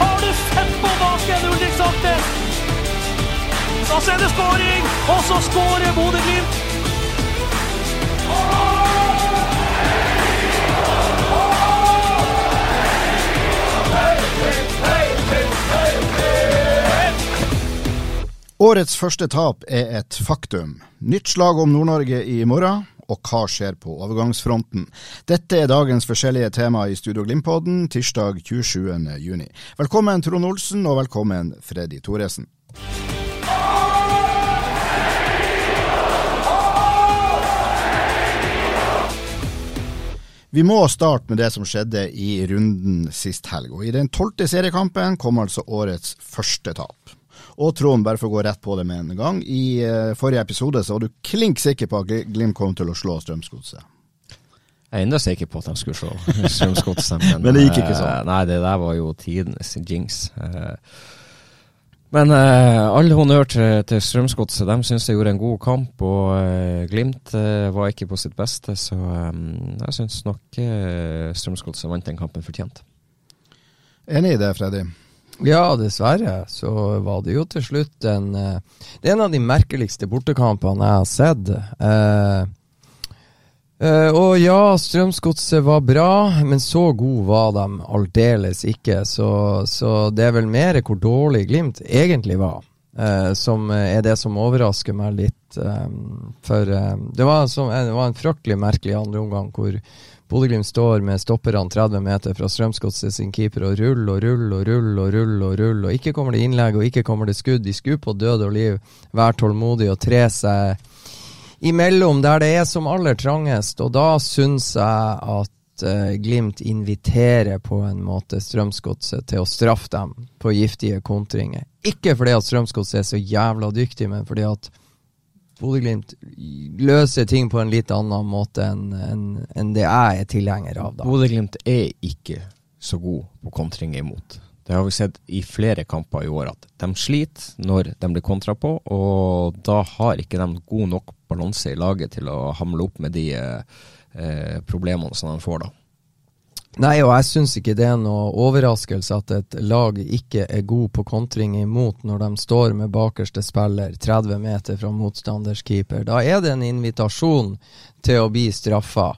Har du sett på baken, Ulrik Saltnes? Da er det skåring! Og så skårer Bodø-Glimt! Årets første tap er et faktum. Nytt slag om Nord-Norge i morgen, og hva skjer på overgangsfronten? Dette er dagens forskjellige tema i Studio Glimt-podden tirsdag 27. juni. Velkommen Trond Olsen, og velkommen Freddy Thoresen. Vi må starte med det som skjedde i runden sist helg. og I den tolvte seriekampen kom altså årets første tap. Og Trond, bare for å gå rett på det med en gang. I uh, forrige episode så var du klink sikker på at Glimt kom til å slå Strømsgodset. Jeg er enda sikker på at de skulle slå Strømsgodset. Men det gikk ikke sånn. eh, Nei, det der var jo tidenes jinx. Eh, Men eh, all honnør til, til Strømsgodset. De syns de gjorde en god kamp, og eh, Glimt eh, var ikke på sitt beste. Så eh, jeg syns nok uh, Strømsgodset vant den kampen fortjent. Enig i det, Freddy? Ja, dessverre så var det jo til slutt en eh, Det er en av de merkeligste bortekampene jeg har sett. Eh, eh, og ja, Strømsgodset var bra, men så god var de aldeles ikke. Så, så det er vel mer hvor dårlig Glimt egentlig var, eh, som er det som overrasker meg litt. eh, for eh, det, var som, det var en fryktelig merkelig andre omgang hvor Bodø-Glimt står med stopperne 30 meter fra Strømsgodset sin keeper og ruller og ruller og ruller og ruller. Og ruller, og ikke kommer det innlegg og ikke kommer det skudd. De skulle på død og liv være tålmodige og tre seg imellom der det er som aller trangest. Og da syns jeg at uh, Glimt inviterer på en måte Strømsgodset til å straffe dem på giftige kontringer. Ikke fordi at Strømsgodset er så jævla dyktig, men fordi at Bodø-Glimt løser ting på en litt annen måte enn en, en det jeg er tilhenger av. Bodø-Glimt er ikke så god på kontring imot. Det har vi sett i flere kamper i år, at de sliter når de blir kontra på, og da har ikke de god nok balanse i laget til å hamle opp med de eh, eh, problemene som de får da. Nei, og jeg syns ikke det er noe overraskelse at et lag ikke er god på kontring imot når de står med bakerste spiller 30 meter fra motstanders keeper. Da er det en invitasjon til å bli straffa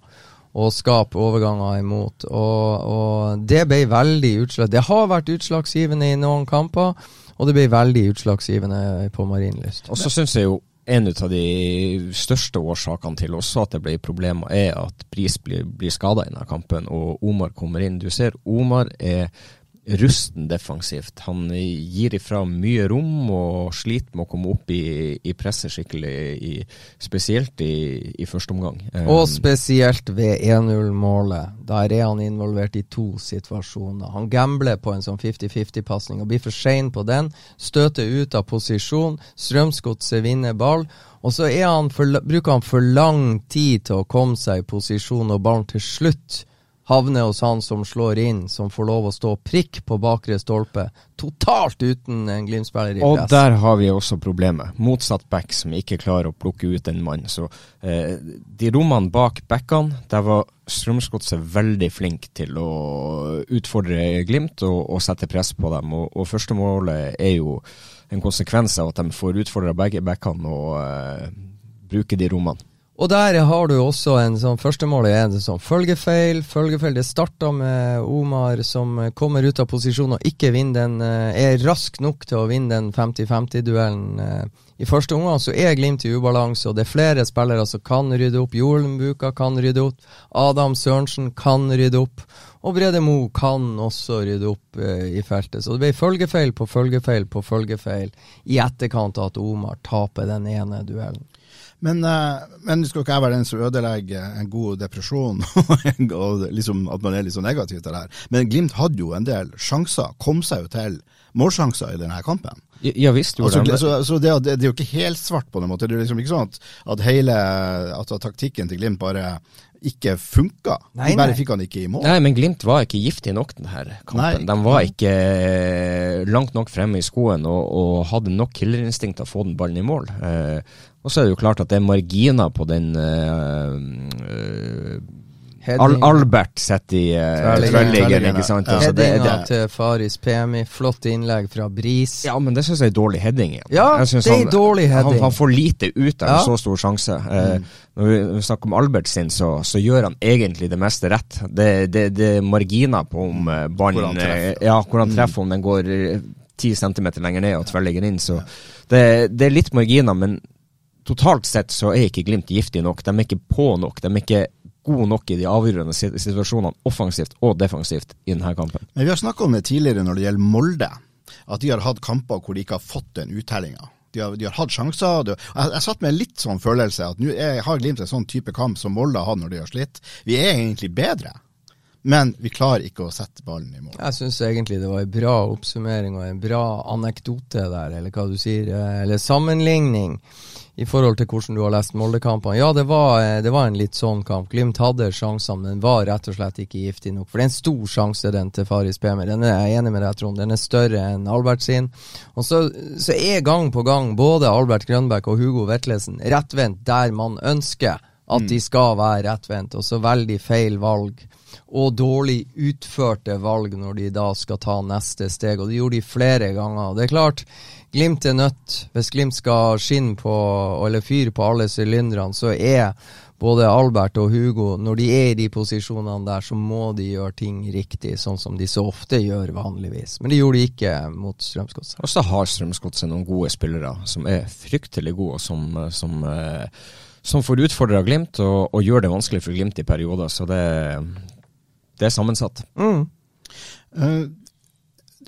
og skape overganger imot. Og, og det ble veldig utslag... Det har vært utslagsgivende i noen kamper, og det ble veldig utslagsgivende på Marienlyst. Og så syns jeg jo en av de største årsakene til også at det ble problemer, er at Bris blir, blir skada i denne kampen, og Omar kommer inn. Du ser Omar er rusten defensivt. Han gir ifra mye rom og sliter med å komme opp i, i presset skikkelig, i, spesielt i, i første omgang. Og Um, spesielt ved 1-0-målet. Der er han involvert i to situasjoner. Han gambler på en sånn 50-50-pasning og blir for sein på den. Støter ut av posisjon. Strømsgodset vinner ball. Og så han for, bruker han for lang tid til å komme seg i posisjon, og ballen til slutt havner hos han som slår inn, som får lov å stå prikk på bakre stolpe. Totalt uten en Glimt-spiller i Og der har vi også problemet. Motsatt back som ikke klarer å plukke ut en mann. Så eh, de rommene bak backene, der var Strømsgodset veldig flink til å utfordre Glimt og, og sette press på dem. Og, og første målet er jo en konsekvens av at de får utfordra begge backene og eh, bruker de rommene. Og der har du også en sånn Førstemålet er en sånn følgefeil. Følgefeil. Det starta med Omar som kommer ut av posisjon og ikke vinner den eh, Er rask nok til å vinne den 50-50-duellen. eh. I første omgang så er Glimt i ubalanse, og det er flere spillere som kan rydde opp. Jolenbuka kan rydde opp. Adam Sørensen kan rydde opp. Og Brede Mo kan også rydde opp eh, i feltet. Så det ble følgefeil på følgefeil på følgefeil i etterkant av at Omar taper den ene duellen. Men, eh, men skal ikke jeg være den som ødelegger en god depresjon, og liksom at man er litt så negativ til det her. Men Glimt hadde jo en del sjanser, kom seg jo til målsjanser i denne kampen. Ja, visst gjorde Altså, de det. så, så det, det, det er jo ikke helt svart på den måten. Det er liksom ikke sånn at, at hele at taktikken til Glimt bare ikke funka. Nei, De bare nei. fikk han ikke i mål. Nei, men Glimt var ikke giftig nok denne kampen. Nei. De var ikke eh, langt nok fremme i skoen og, og hadde nok killerinstinkt til å få den ballen i mål. Eh, og så er det jo klart at det er marginer på den eh, eh, Al Albert sitter i uh, Tverrliggeren. tverrliggeren, Tverrliggeren, ikke sant? ja. Altså, Headinga til Faris Pemi, flott innlegg fra Bris. ja, men det syns jeg er dårlig heading igjen. Ja, det er han- dårlig heading. Han, han får lite ut av Ja. så stor sjanse. Eh, når, vi, når vi snakker om Albert sin, så, så gjør han egentlig det meste rett. Det, det, det er marginer på om uh, Hvor ballen han treffer. eh, Ja, hvor han treffer, om den går eh, ti centimeter lenger ned og tverrligger inn. Så det, det er litt marginer, men totalt sett så er ikke Glimt giftig nok. De er ikke på nok. De er ikke gode nok i de avgjørende situasjonene offensivt og defensivt i denne kampen. Men vi har snakka om det tidligere når det gjelder Molde. At de har hatt kamper hvor de ikke har fått den uttellinga. De har, de har hatt sjanser. Jeg, jeg satt med en litt sånn følelse at nå har Glimt en sånn type kamp som Molde har hatt når de har slitt. Vi er egentlig bedre, men vi klarer ikke å sette ballen i mål. Jeg syns egentlig det var en bra oppsummering og en bra anekdote der, eller hva du sier, eh, eller sammenligning i forhold til hvordan du har lest Molde-kampene. Ja, det var, eh, det var en litt sånn kamp. Glimt hadde sjansene, men var rett og slett ikke giftig nok. For det er en stor sjanse, den til Faris Pemer. Den er jeg enig med deg, Trond. Den er større enn Albert sin. Og så, så er gang på gang både Albert Grønbæk og Hugo Vetlesen rettvendt der man ønsker at de skal være rettvendt, og så veldig feil valg og dårlig utførte valg når de da skal ta neste steg. Og det gjorde de flere ganger. Det er klart, Glimt er nødt. Hvis Glimt skal skinne på, eller fyre på alle sylinderne, så er både Albert og Hugo, når de er i de posisjonene der, så må de gjøre ting riktig, sånn som de så ofte gjør vanligvis. Men det gjorde de ikke mot Strømsgodset. Og så har Strømsgodset noen gode spillere som er fryktelig gode, og som, som, eh, som får utfordra Glimt og, og gjør det vanskelig for Glimt i perioder. Så det, det er sammensatt. Mm. Eh,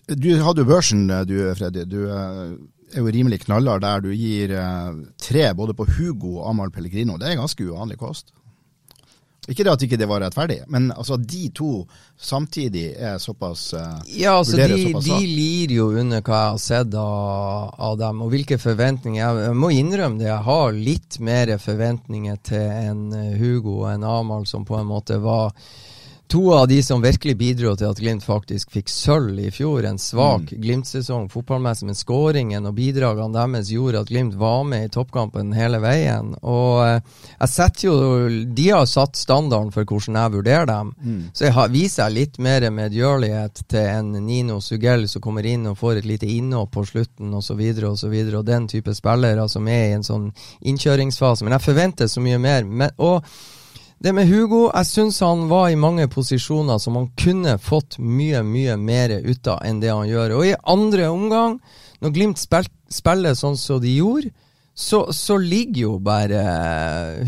du hadde jo børsen, du Freddy. Du eh, er jo rimelig knallhard der. Du gir eh, tre både på Hugo og Amahl Pellegrino. Det er ganske uvanlig kost. Ikke det at ikke det var rettferdig, men altså de to samtidig er såpass uh, Ja, altså de, såpass de lir jo under hva jeg har sett av, av dem, og hvilke forventninger. Jeg, må innrømme det, jeg har litt mer forventninger til en Hugo og en Amahl som på en måte var to av de som virkelig bidro til at Glimt faktisk fikk sølv i fjor. En svak Mm. Glimt-sesong fotballmessig, men skåringen og bidragene deres gjorde at Glimt var med i toppkampen hele veien. Og eh, jeg setter jo De har satt standarden for hvordan jeg vurderer dem. Mm. Så jeg har, viser jeg litt mer medgjørlighet til en Nino Sugell som kommer inn og får et lite innhopp på slutten osv. Og, så videre, og den type spillere som er i en sånn innkjøringsfase. Men jeg forventer så mye mer. Men, og det med Hugo, jeg syns han var i mange posisjoner som han kunne fått mye, mye mer ut av enn det han gjør. Og i andre omgang, når Glimt spil, spiller sånn som de gjorde, så, så ligger jo bare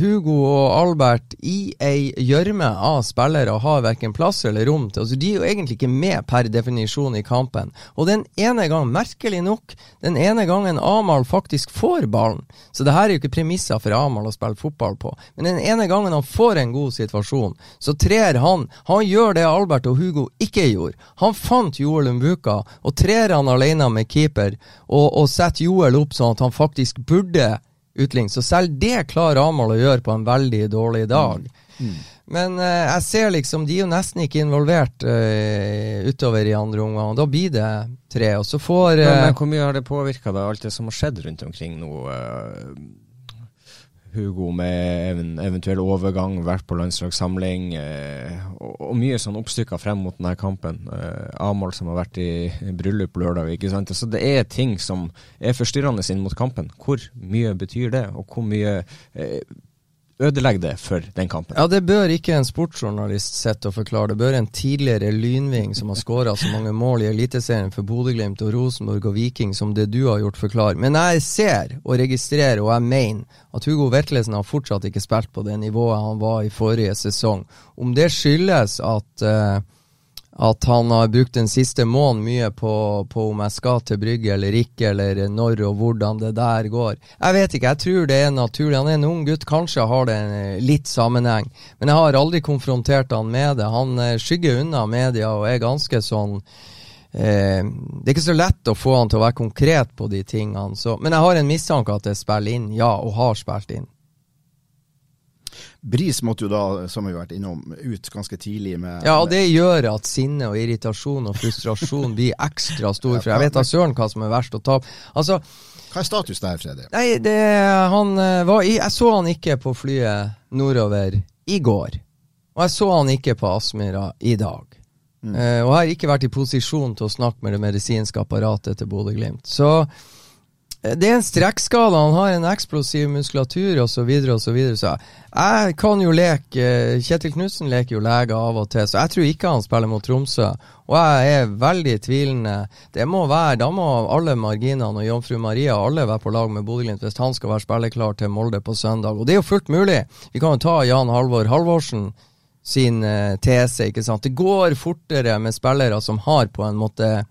Hugo og Albert i ei gjørme av spillere og har verken plass eller rom til. Altså, de er jo egentlig ikke med per definisjon i kampen. Og den ene gang, merkelig nok, den ene gangen Amahl faktisk får ballen Så det her er jo ikke premisser for Amahl å spille fotball på. Men den ene gangen han får en god situasjon, så trer han. Han gjør det Albert og Hugo ikke gjorde. Han fant Joel Umbuka og trer han alene med keeper og, og setter Joel opp sånn at han faktisk burde utligne. Så selv det klarer Amahl å gjøre på en veldig dårlig dag. Men eh, jeg ser liksom, de er jo nesten ikke involvert eh, utover i andre omgang. Da blir det tre. Og så får Men, eh, men hvor mye har det påvirka alt det som har skjedd rundt omkring nå? Hugo med even, eventuell overgang, vært på landslagssamling, eh, og, mye sånn oppstykker frem mot denne kampen. Eh, Amahl som har vært i, bryllup lørdag, ikke sant. Så det er ting som er forstyrrende inn mot kampen. Hvor mye betyr det, og hvor mye eh, ødelegger det for den kampen? Ja, det bør ikke en sportsjournalist sitte og forklare. Det bør en tidligere lynving som har skåra så mange mål i Eliteserien for Bodø-Glimt og Rosenborg og Viking som det du har gjort, forklare. Men jeg ser og registrerer, og jeg mener, at Hugo Vetlesen har fortsatt ikke spilt på det nivået han var i forrige sesong. Om det skyldes at eh, at han har brukt den siste måneden mye på, på om jeg skal til Brygge eller ikke, eller når og hvordan det der går. Jeg vet ikke, jeg tror det er naturlig. Han er en ung gutt, kanskje har det en litt sammenheng. Men jeg har aldri konfrontert han med det. Han eh, skygger unna media og er ganske sånn eh, Det er ikke så lett å få han til å være konkret på de tingene. Så, men jeg har en mistanke at det spiller inn, ja, og har spilt inn. Bris måtte jo da, som vi har vært innom, ut ganske tidlig med Ja, og det gjør at sinne og irritasjon og frustrasjon blir ekstra stor, for jeg vet da søren hva som er verst å tape. Altså, Hva er status der, Freddy? Nei, det, han eh, var i Jeg så han ikke på flyet nordover i går. Og jeg så han ikke på Aspmyra i dag. Mm. Uh, og jeg har ikke vært i posisjon til å snakke med det medisinske apparatet til Bodø-Glimt. Så det er en strekkskade, han har en eksplosiv muskulatur osv. Så, videre, og så, videre, så jeg kan jo leke Kjetil Knutsen leker jo lege av og til, så jeg tror ikke han spiller mot Tromsø. Og jeg er veldig tvilende. Det må være, Da må alle marginene og Jomfru Maria alle være på lag med Bodø-Glimt hvis han skal være spilleklar til Molde på søndag. Og det er jo fullt mulig. Vi kan jo ta Jan Halvor Halvorsen sin uh, tese, ikke sant. Det går fortere med spillere som har på en måte eh,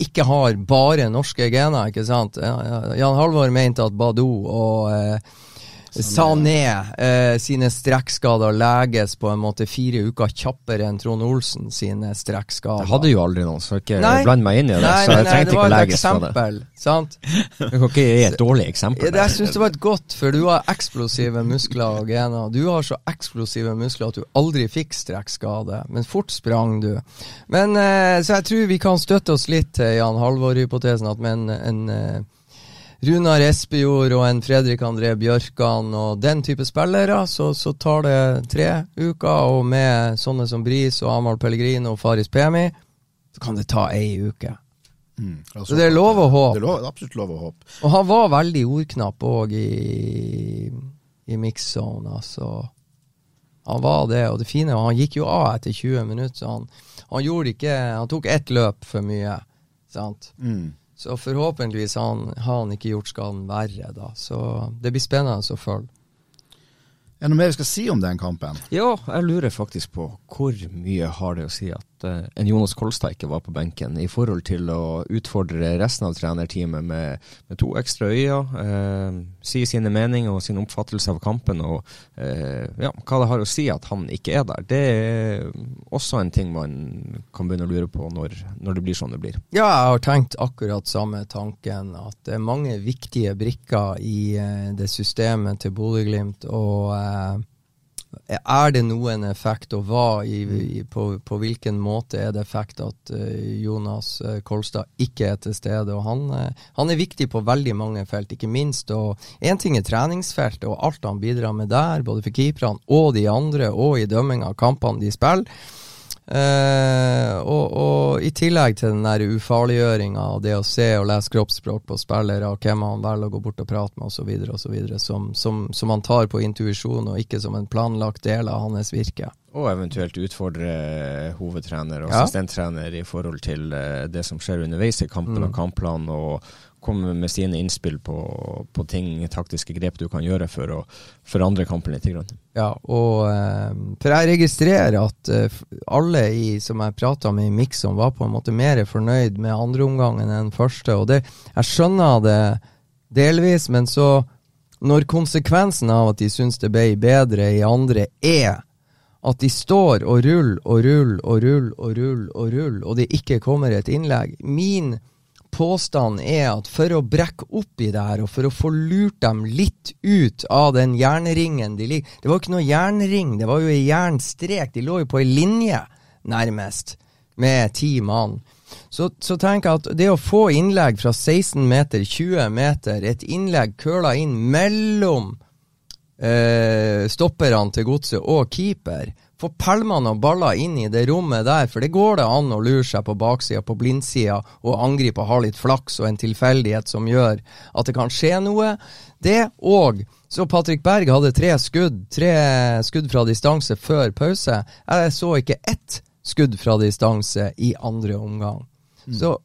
ikke har bare norske gener, ikke sant. Jan Halvor mente at Badou og eh, Sané eh, sine strekkskader leges på en måte fire uker kjappere enn Trond Olsen sine strekkskader. Jeg hadde jo aldri noen, så ikke bland meg inn i det. Nei, så jeg nei, trengte ikke å leges det. Sant? Du kan ikke gi et dårlig eksempel. Ja, jeg syns det var et godt, for du har eksplosive muskler og gener. Du har så eksplosive muskler at du aldri fikk strekkskade, men fort sprang du. Men eh, Så jeg tror vi kan støtte oss litt til Jan Halvor-hypotesen, at med en, en eh, Runar Espejord og en Fredrik André Bjørkan og den type spillere, så, så, tar det tre uker. Og med sånne som Bris og Amahl Pellegrino og Faris Pemi, så kan det ta ei uke. Mm, altså, så det er lov å håpe. Det er lov, absolutt lov å håpe. Og han var veldig ordknapp òg i, i mix-zone, altså. Han var det, og det fine er han gikk jo av etter 20 minutter, så han, han gjorde ikke Han tok ett løp for mye, sant. Mm. Så forhåpentligvis har han, har han ikke gjort skaden verre, da. Så det blir spennende å følge. Er det noe mer vi skal si om den kampen? Ja, jeg lurer faktisk på hvor mye har det å si at uh, en Jonas Kolstad ikke var på benken, i forhold til å utfordre resten av trenerteamet med, med to ekstra øyne, eh, si sine meninger og sin oppfattelse av kampen, og eh, ja, hva det har å si at han ikke er der. Det er også en ting man kan begynne å lure på når, når det blir sånn det blir. Ja, jeg har tenkt akkurat samme tanken, at det er mange viktige brikker i det systemet til Bodø-Glimt. og er det noen effekt, og hva i, i, på, på, hvilken måte er det effekt at uh, Jonas uh, Kolstad ikke er til stede? og han, uh, han, er viktig på veldig mange felt, ikke minst. og Én ting er treningsfeltet og alt han bidrar med der, både for keeperne og de andre, og i dømming av kampene de spiller. Uh, og, og, i tillegg til den der ufarliggjøringa og det å se og lese kroppsspråk på spillere, og hvem han velger å gå bort og prate med osv., osv., som, som, som han tar på intuisjon og ikke som en planlagt del av hans virke. Og eventuelt utfordre hovedtrener og ja. i forhold til uh, det som skjer underveis i kampen mm. og kampplanen, og komme med sine innspill på, på, ting, taktiske grep du kan gjøre for å forandre kampen litt. Grann. Ja, og eh, for jeg registrerer at eh, alle i, som jeg prata med i Mikson, var på en måte mer fornøyd med andreomgangen enn første. Og det, jeg skjønner det delvis, men så når konsekvensen av at de syns det ble bedre i andre, er at de står og ruller og ruller og ruller og ruller, og ruller, og det ikke kommer et innlegg Min påstanden er at for å brekke opp i det her, og for å få lurt dem litt ut av den jernringen de ligger Det var ikke noe jernring, det var jo ei jernstrek. De lå jo på ei linje, nærmest, med ti mann. Så, så tenk at det å få innlegg fra 16 meter, 20 meter, et innlegg køla inn mellom eh, stopperne til godset og keeper få pælmene og baller inn i det rommet der, for det går det an å lure seg på baksida, på blindsida, og angripe og ha litt flaks og en tilfeldighet som gjør at det kan skje noe. Det og så Patrick Berg hadde tre skudd, tre skudd fra distanse før pause. Jeg så ikke ett skudd fra distanse i andre omgang. Mm. Så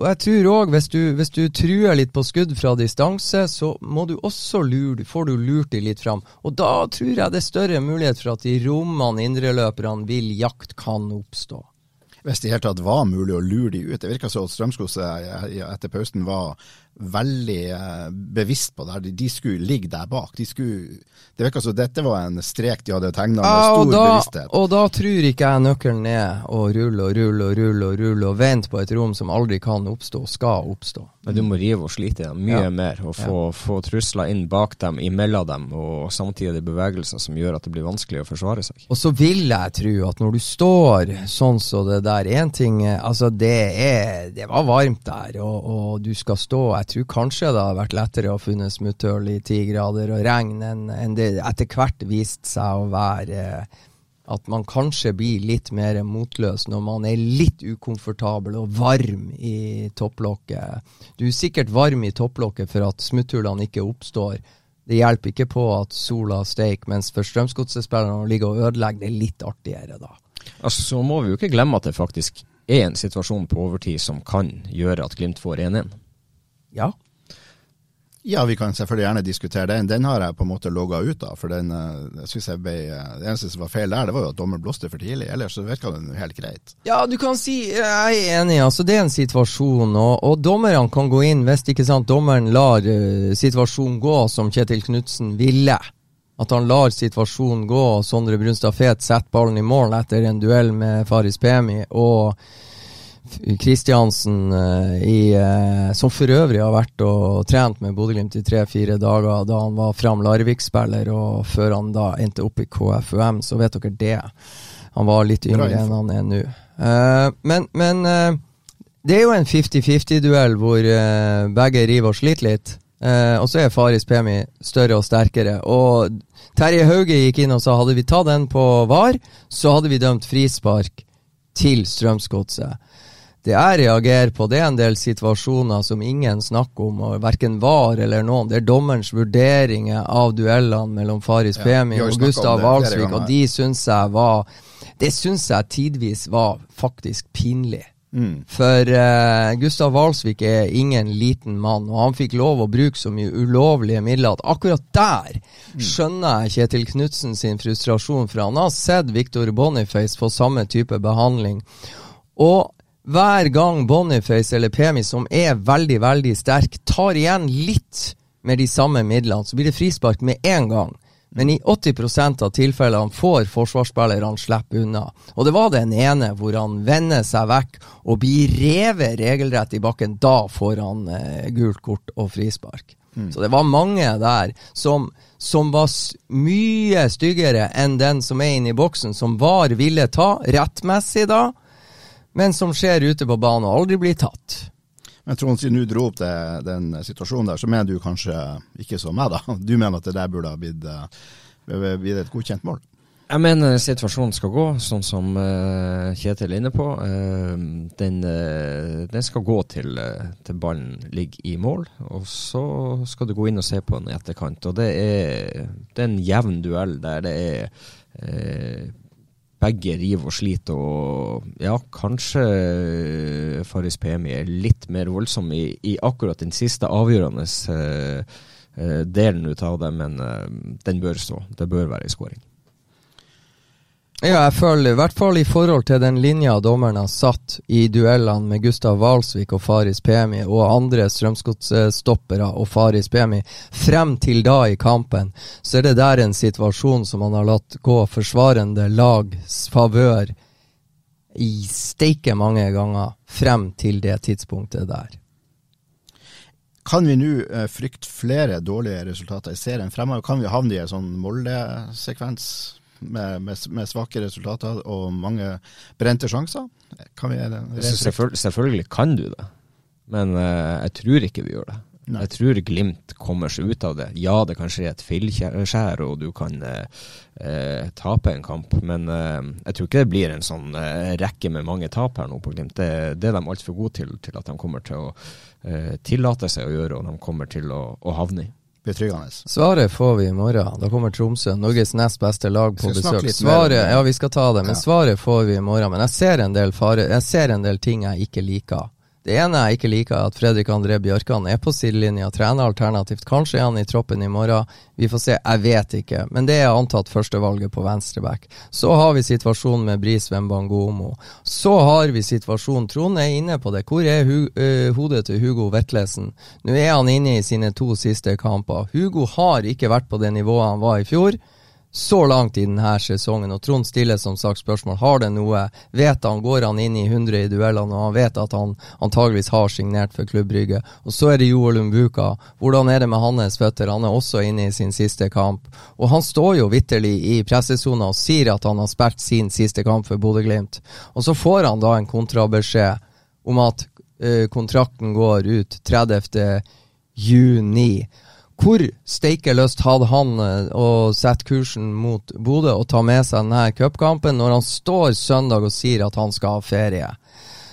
og jeg tror òg, hvis, hvis, du truer litt på skudd fra distanse, så må du også lure, får du lurt de litt fram. Og da tror jeg det er større mulighet for at de rommene indreløperne vil jakt, kan oppstå. hvis det i hele tatt var mulig å lure de ut. Det virka som at Strømsgodset etter pausen var veldig eh, bevisst på det. her. De, de skulle ligge der bak. De skulle, det virka som dette var en strek de hadde tegna med Ja, stor da, bevissthet. og da tror ikke jeg nøkkelen er og rulle og rulle og rulle og rulle og vente på et rom som aldri kan oppstå, skal oppstå. Men du må rive og slite dem mye Ja. mer, og få, få trusler inn bak dem, imellom dem, og samtidig bevegelser som gjør at det blir vanskelig å forsvare seg. Og så vil jeg tro at når du står sånn som det der Én ting Altså, det er Det var varmt der, og, og du skal stå Jeg tror kanskje det har vært lettere å funne smutthull i ti grader og regn enn det etter hvert viste seg å være eh, at man kanskje blir litt mer motløs når man er litt ukomfortabel og varm i topplokket. Du er sikkert varm i topplokket for at smutthullene ikke oppstår. Det hjelper ikke på at sola steiker, mens for Strømsgodset-spillerne å ligge og ødelegge, det er litt artigere da. Altså, Så må vi jo ikke glemme at det faktisk er en situasjon på overtid som kan gjøre at Glimt får 1-1. Ja. Ja, vi kan selvfølgelig gjerne diskutere den. Den har jeg på en måte logga ut av. For den, eh, jeg synes jeg ble, eh, det eneste som var feil der, det var jo at dommeren blåste for tidlig. Ellers så virka den helt greit. Ja, du kan si Jeg er enig, altså det er en situasjon, og, og dommerne kan gå inn hvis ikke sant, dommeren lar uh, situasjonen gå som Kjetil Knutsen ville. At han lar situasjonen gå, og Sondre Brunstad Fet setter ballen i mål etter en duell med Faris Pemi, og Kristiansen, eh, i, eh, som for øvrig har vært og trent med Bodø-Glimt i tre-fire dager da han var Fram Larvik-spiller, og før han da endte opp i KFUM, så vet dere det. Han var litt yngre enn han er nå. Eh, men men det er jo en 50-50-duell hvor begge river og sliter litt. Og så er Faris Pemi større og sterkere. Og Terje Hauge gikk inn og sa hadde vi tatt den på VAR, så hadde vi dømt frispark til Strømsgodset. Det jeg reagerer på, det er en del situasjoner som ingen snakker om, og verken VAR eller noen. Det er dommerens vurderinger av duellene mellom Faris Ja, jo og Gustav ganger. og de syns jeg var Det syns jeg tidvis var faktisk pinlig. Mm. For uh, Gustav Valsvik er ingen liten mann, og han fikk lov å bruke så mye ulovlige midler at akkurat der skjønner jeg Kjetil Knutsen sin frustrasjon, for han har sett Victor Boniface få samme type behandling. Og hver gang Boniface eller Pemi, som er veldig, veldig sterk, tar igjen litt med de samme midlene, så blir det frispark med en gang. Men i 80% av tilfellene får forsvarsspillerne slippe unna. Og det var den ene hvor han vender seg vekk og blir revet regelrett i bakken. Da får han eh, gult kort og frispark. Så det var mange der som, som var mye styggere enn den som er inne i boksen, som VAR ville ta, rettmessig da, men som skjer ute på banen og aldri blir tatt. Men Trond, siden du dro opp det, den situasjonen der, så mener du kanskje ikke som meg, da. Du mener at det der burde ha blitt, eh, blitt et godkjent mål? Jeg mener situasjonen skal gå sånn som uh, Kjetil er inne på. Uh, den, uh, den skal gå til, til ballen ligger i mål, og så skal du gå inn og se på den i etterkant. Og det er, det er en jevn duell der det er eh, begge river og sliter, og ja, kanskje Faris Pemi er litt mer voldsom i, i akkurat den siste avgjørende uh, uh, delen ut av det, men uh, den bør stå. Det bør være en skåring. Ja, jeg føler i hvert fall i forhold til den linja dommeren har satt i duellene med Gustav Valsvik og Faris Pemi og andre Strømsgodsstoppere og Faris Pemi, frem til da i kampen, så er det der en situasjon som han har latt gå forsvarende lags favør i steike mange ganger frem til det tidspunktet der. Kan vi nå eh, frykte flere dårlige resultater i serien fremover? Kan vi havne i en sånn Molde-sekvens med, med, med svake resultater og mange brente sjanser? Kan vi selvføl selvfølgelig kan du det, men uh, jeg tror ikke vi gjør det. Nei. Jeg tror Glimt kommer seg ut av det. Ja, det kan skje et fillskjær, og du kan eh, eh, tape en kamp, men jeg tror ikke det blir en sånn rekke med mange tap her nå på Glimt. Det, det er de altfor gode til, til at de kommer til å eh, tillate seg å gjøre, og de kommer til å, å havne i. betryggende? Svaret får vi i morgen. Da kommer Tromsø, Norges nest beste lag, på besøk. Svaret, ja, vi skal ta det, men svaret får vi i morgen. Men jeg ser en del fare, jeg ser en del ting jeg ikke liker Det ene jeg ikke liker, er at Fredrik André Bjørkan er på sidelinja, trener alternativt. Kanskje er han i troppen i morgen. Vi får se, jeg vet ikke. Men det er antatt førstevalget på venstreback. Så har vi situasjonen med Bris Wembangomo. Så har vi situasjonen Trond er inne på det. Hvor er hu uh, hodet til Hugo Vetlesen? Nå er han inne i sine to siste kamper. Hugo har ikke vært på det nivået han var i fjor så langt i denne sesongen. Og Trond stiller som sagt spørsmål har det noe. Vet han, Går han inn i 100 i duellene og han vet at han antageligvis har signert for Klubb Brygge. Og så er det Joel Umbuka. Hvordan er det med hans føtter? Han er også inne i sin siste kamp. Og han står jo vitterlig i pressesona og sier at han har spilt sin siste kamp for Bodø-Glimt. Og så får han da en kontrabeskjed om at uh, kontrakten går ut 30. juni. Hvor steike lyst hadde han eh, å sette kursen mot Bodø og ta med seg denne cupkampen, når han står søndag og sier at han skal ha ferie?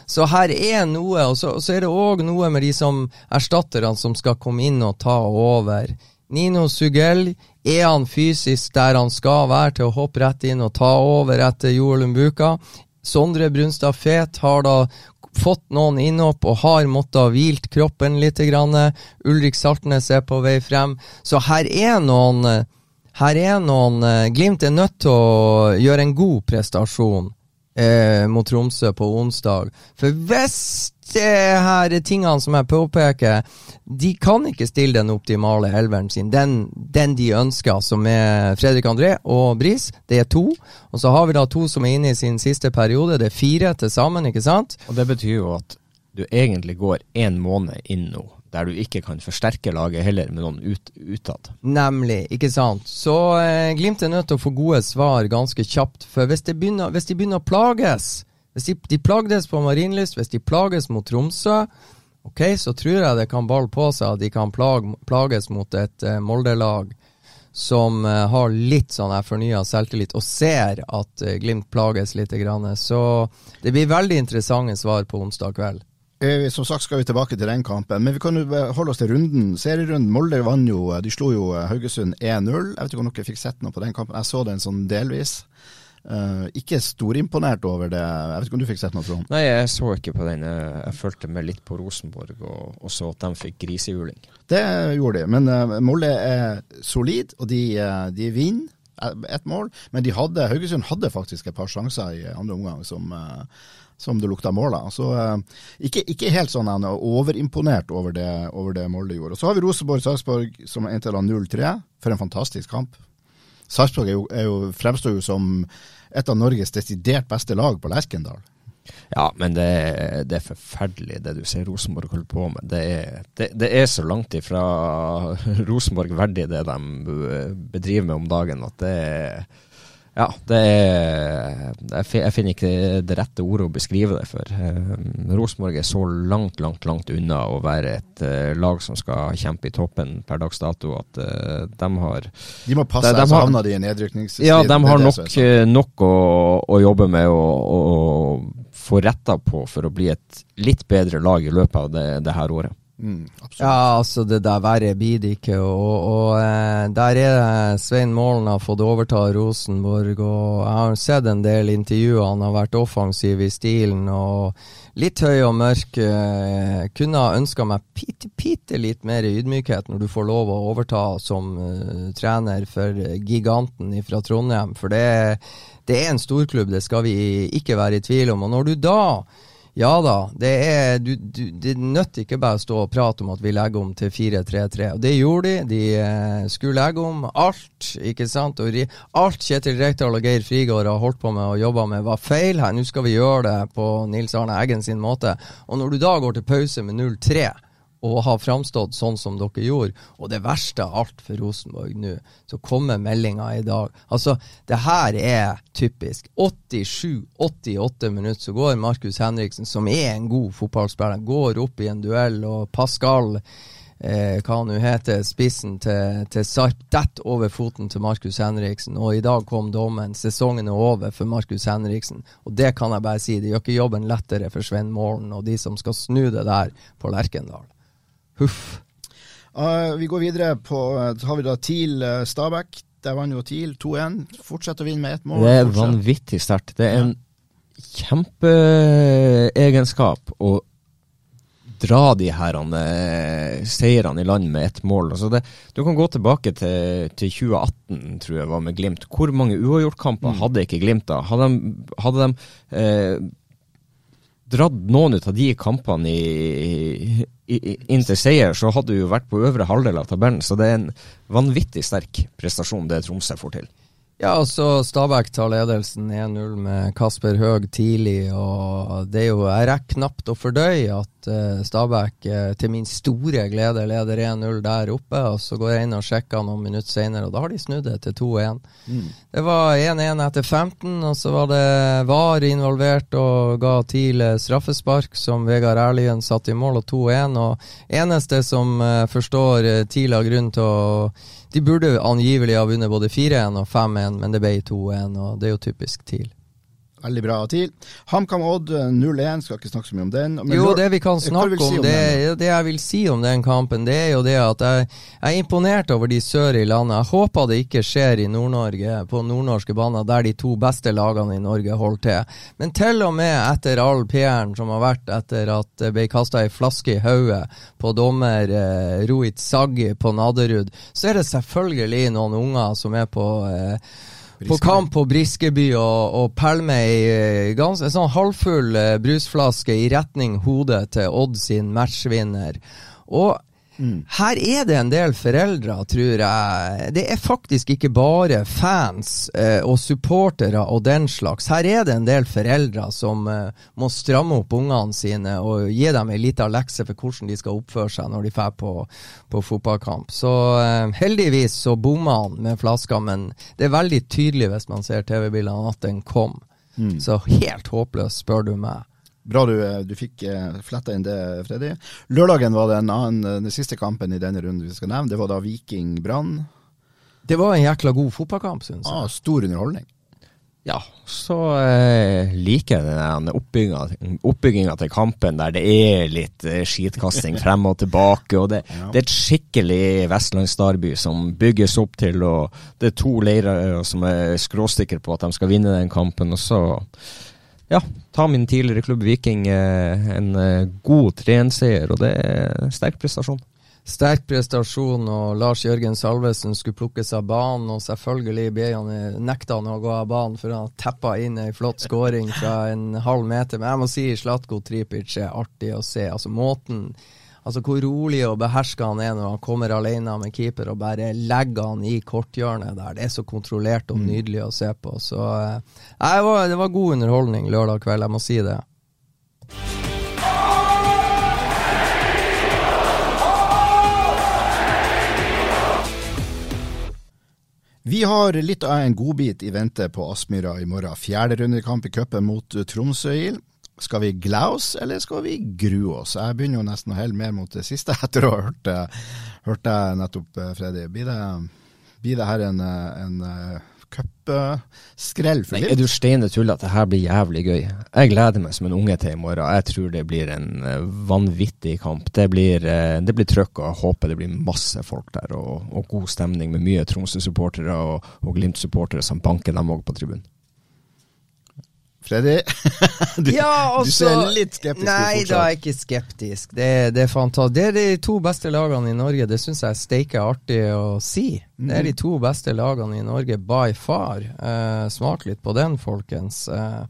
Så her er noe, og så, så er det òg noe med de som erstatterne som skal komme inn og ta over. Nino Sugell, er han fysisk der han skal være til å hoppe rett inn og ta over etter Joel Mbuka? Sondre Brunstad Fet har da fått noen innhopp og har måttet hvilt kroppen litt. Grann. Ulrik Saltnes er på vei frem. Så her er noen her er noen Glimt er nødt til å gjøre en god prestasjon eh, mot Tromsø på onsdag. For hvis det her tingene som jeg påpeker, de kan ikke stille den optimale elveren sin. Den, den de ønsker, som er Fredrik André og Bris, det er to. Og så har vi da to som er inne i sin siste periode. Det er fire til sammen, ikke sant? Og det betyr jo at du egentlig går én måned inn nå der du ikke kan forsterke laget heller med noen ut, utad. Nemlig, ikke sant. Så eh, Glimt er nødt til å få gode svar ganske kjapt. For hvis, begynner, hvis de begynner å plages, hvis de, de plagdes på Marienlyst, hvis de plages mot Tromsø, ok, så tror jeg det kan balle på seg at de kan plage, plages mot et uh, Molde-lag som uh, har litt sånn fornya selvtillit og ser at uh, Glimt plages litt. Grann. Så det blir veldig interessante svar på onsdag kveld. Som sagt skal vi tilbake til den kampen, men vi kan jo holde oss til runden. Serierunden. Molde vant jo, de slo jo Haugesund 1-0. Jeg vet ikke om dere fikk sett noe på den kampen. Jeg så den sånn delvis. Uh, ikke storimponert over det. Jeg vet ikke om du fikk sett noe, Trond? Nei, jeg så ikke på den. Jeg fulgte med litt på Rosenborg og, og så at de fikk grisehjuling. Det gjorde de, men uh, Molde er solid, og de, uh, de vinner ett mål. Men de hadde, Haugesund hadde faktisk et par sjanser i andre omgang som som det lukta mål av. Så ikke, ikke, helt sånn han er overimponert over det, over det Molde gjorde. Og Så har vi Rosenborg-Sarpsborg som endte 0-3, for en fantastisk kamp. Sarpsborg er er fremstår jo som et av Norges desidert beste lag på Lerkendal. Ja, men det, det, er forferdelig det du ser Rosenborg holder på med. Det er, det, det er så langt ifra Rosenborg verdig det de bedriver med om dagen at det er ja, det er Jeg finner ikke det rette ordet å beskrive det for. Uh, Rosenborg er så langt, langt, langt unna å være et uh, lag som skal kjempe i toppen per dags dato, at uh, de har De må passe, seg, så havner de i nedrykningsstriden. Ja, de har nok, nok å, å, jobbe med å få retta på for å bli et litt bedre lag i løpet av det, det her året. Mm, ja, altså det der verre blir det ikke. Og, og eh, der er Svein Målen har fått overta Rosenborg, og jeg har sett en del intervjuer. Han har vært offensiv i stilen og litt høy og mørk. Eh, kunne ha ønska meg bitte, bitte litt mer ydmykhet når du får lov å overta som uh, trener for giganten fra Trondheim. For det, det er en storklubb, det skal vi ikke være i tvil om. Og når du da ja da, det er du, du, Det nytter ikke bare å stå og prate om at vi legger om til 4-3-3. Og det gjorde de. De eh, skulle legge om alt, ikke sant. Og alt Kjetil Rekdal og Geir Frigård har holdt på med og jobba med, var feil her. Nå skal vi gjøre det på Nils Arne Eggen sin måte. Og når du da går til pause med 0-3 og har framstått sånn som dere gjorde. Og det verste av alt for Rosenborg nå, så kommer meldinga i dag. Altså, det her er typisk. 87-88 minutter så går Markus Henriksen, som er en god fotballspiller, går opp i en duell, og Pascal eh, hva han nå heter, spissen til, til Sarp, detter over foten til Markus Henriksen. Og i dag kom dommen. Sesongen er over for Markus Henriksen. Og det kan jeg bare si, det gjør ikke jobben lettere for Svein Målen og de som skal snu det der på Lerkendal. Huff. Uh, vi går videre på Så har vi da TIL uh, Stabæk. Der vant jo TIL 2-1. Fortsetter å vinne med ett mål. Det er vanvittig sterkt. Det er en kjempeegenskap å dra de her eh, seirene i land med ett mål. Altså det, du kan gå tilbake til, til 2018, tror jeg var med Glimt. Hvor mange uavgjortkamper mm. hadde ikke Glimt da? Hadde de, hadde de eh, dratt noen ut av de kampene i, i, i, inn til seier, så hadde du jo vært på øvre halvdel av tabellen. Så det er en vanvittig sterk prestasjon det Tromsø får til. Ja, altså Stabæk tar ledelsen 1-0 med Kasper Høeg tidlig. og det er jo, Jeg rekker knapt å fordøye at uh, Stabæk uh, til min store glede leder 1-0 der oppe. og Så går jeg inn og sjekker noen minutter senere, og da har de snudd det til 2-1. Mm. Det var 1-1 etter 15, og så var det VAR involvert og ga TIL straffespark, som Vegard Erlien satte i mål, og 2-1. og Eneste som forstår TIL har grunn til å de burde angivelig ha vunnet både 4-1 og 5-1, men det ble 2-1, og det er jo typisk TIL. Veldig bra TIL. HamKam Odd 0-1, skal ikke snakke så mye om den. Men jo, det vi kan snakke om, si om det, det, jeg vil si om den kampen, det er jo det at jeg, jeg er imponert over de sør i landet. Jeg håper det ikke skjer i Nord-Norge, på nordnorske baner, der de to beste lagene i Norge holder til. Men til og med etter all PR-en som har vært etter at det ble kasta ei flaske i hodet på dommer eh, Rohit Saggi på Naderud, så er det selvfølgelig noen unger som er på eh, på kamp på Briskeby og, og pælme ei eh, ganske sånn halvfull eh, brusflaske i retning hodet til Odd sin matchvinner. Og Mm. Her er det en del foreldre, tror jeg. Det er faktisk ikke bare fans eh, og supportere og den slags. Her er det en del foreldre som eh, må stramme opp ungene sine og gi dem ei lita lekse for hvordan de skal oppføre seg når de drar på, på, fotballkamp. Så eh, heldigvis så bomma han med flaska, men det er veldig tydelig hvis man ser TV-bildene at den kom. Mm. Så helt håpløst, spør du meg. Bra du, du fikk eh, fletta inn det, Freddy. Lørdagen var det en annen, eh, den siste kampen i denne runden vi skal nevne. Det var da Viking Brann. Det var en jækla god fotballkamp, syns jeg. Ah, stor underholdning. Ja, så eh, liker jeg den oppbygginga til kampen der det er litt eh, skitkasting frem og tilbake. og Det, ja. det er et skikkelig vestlandsdarby som bygges opp til, og det er to leirer som er skråstikker på at de skal vinne den kampen. og så ja, ta min tidligere klubb Viking eh, en eh, god 3-1-seier, og det er sterk prestasjon. Sterk prestasjon, og Lars Jørgen Salvesen skulle plukkes av banen, og selvfølgelig han eh, nekta han å gå av banen, for han teppa inn ei flott skåring fra en halv meter. Men jeg må si Slatko Tripic er artig å se. Altså måten Altså Hvor rolig og beherska han er når han kommer alene med keeper og bare legger han i korthjørnet der. Det er så kontrollert og mm. nydelig å se på. Så eh, det, var, det var god underholdning lørdag kveld, jeg må si det. Vi har litt av en godbit i vente på Aspmyra i morgen. Fjerde rundekamp i cupen mot Tromsø-IL. Skal vi glede oss, eller skal vi grue oss? Jeg begynner jo nesten å helle mer mot det siste etter å ha hørt, hørt deg nettopp, eh, Freddy. Blir det, blir det her en, eh, en eh, cupskrell for litt? Er du steine at Det her blir jævlig gøy. Jeg gleder meg som en unge til i morgen. Jeg tror det blir en vanvittig kamp. Det blir, det blir trøkk, og jeg håper det blir masse folk der, og, og god stemning med mye Tromsø-supportere og, og Glimt-supportere som banker dem òg på tribunen. Freddy, du, ja, også, du, ser altså, litt skeptisk ut Nei, da er jeg ikke skeptisk. Det, det, er fantastisk. Det er de to beste lagene i Norge. Det syns jeg er steike artig å si. Det er de to beste lagene i Norge by far. Eh, smak litt på den, folkens. Eh,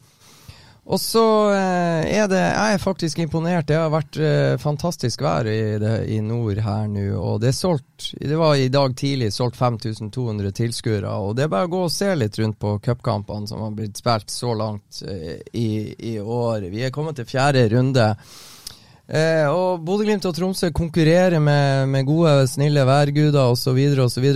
og så eh, er det Jeg er faktisk imponert. Det har vært eh, fantastisk vær i, det, i nord her nå. Og det er solgt Det var i dag tidlig solgt 5200 tilskuere. Og det er bare å gå og se litt rundt på cupkampene som har blitt spilt så langt eh, i, i år. Vi er kommet til fjerde runde. Eh, og Bodø-Glimt og Tromsø konkurrerer med, med gode, snille værguder osv.,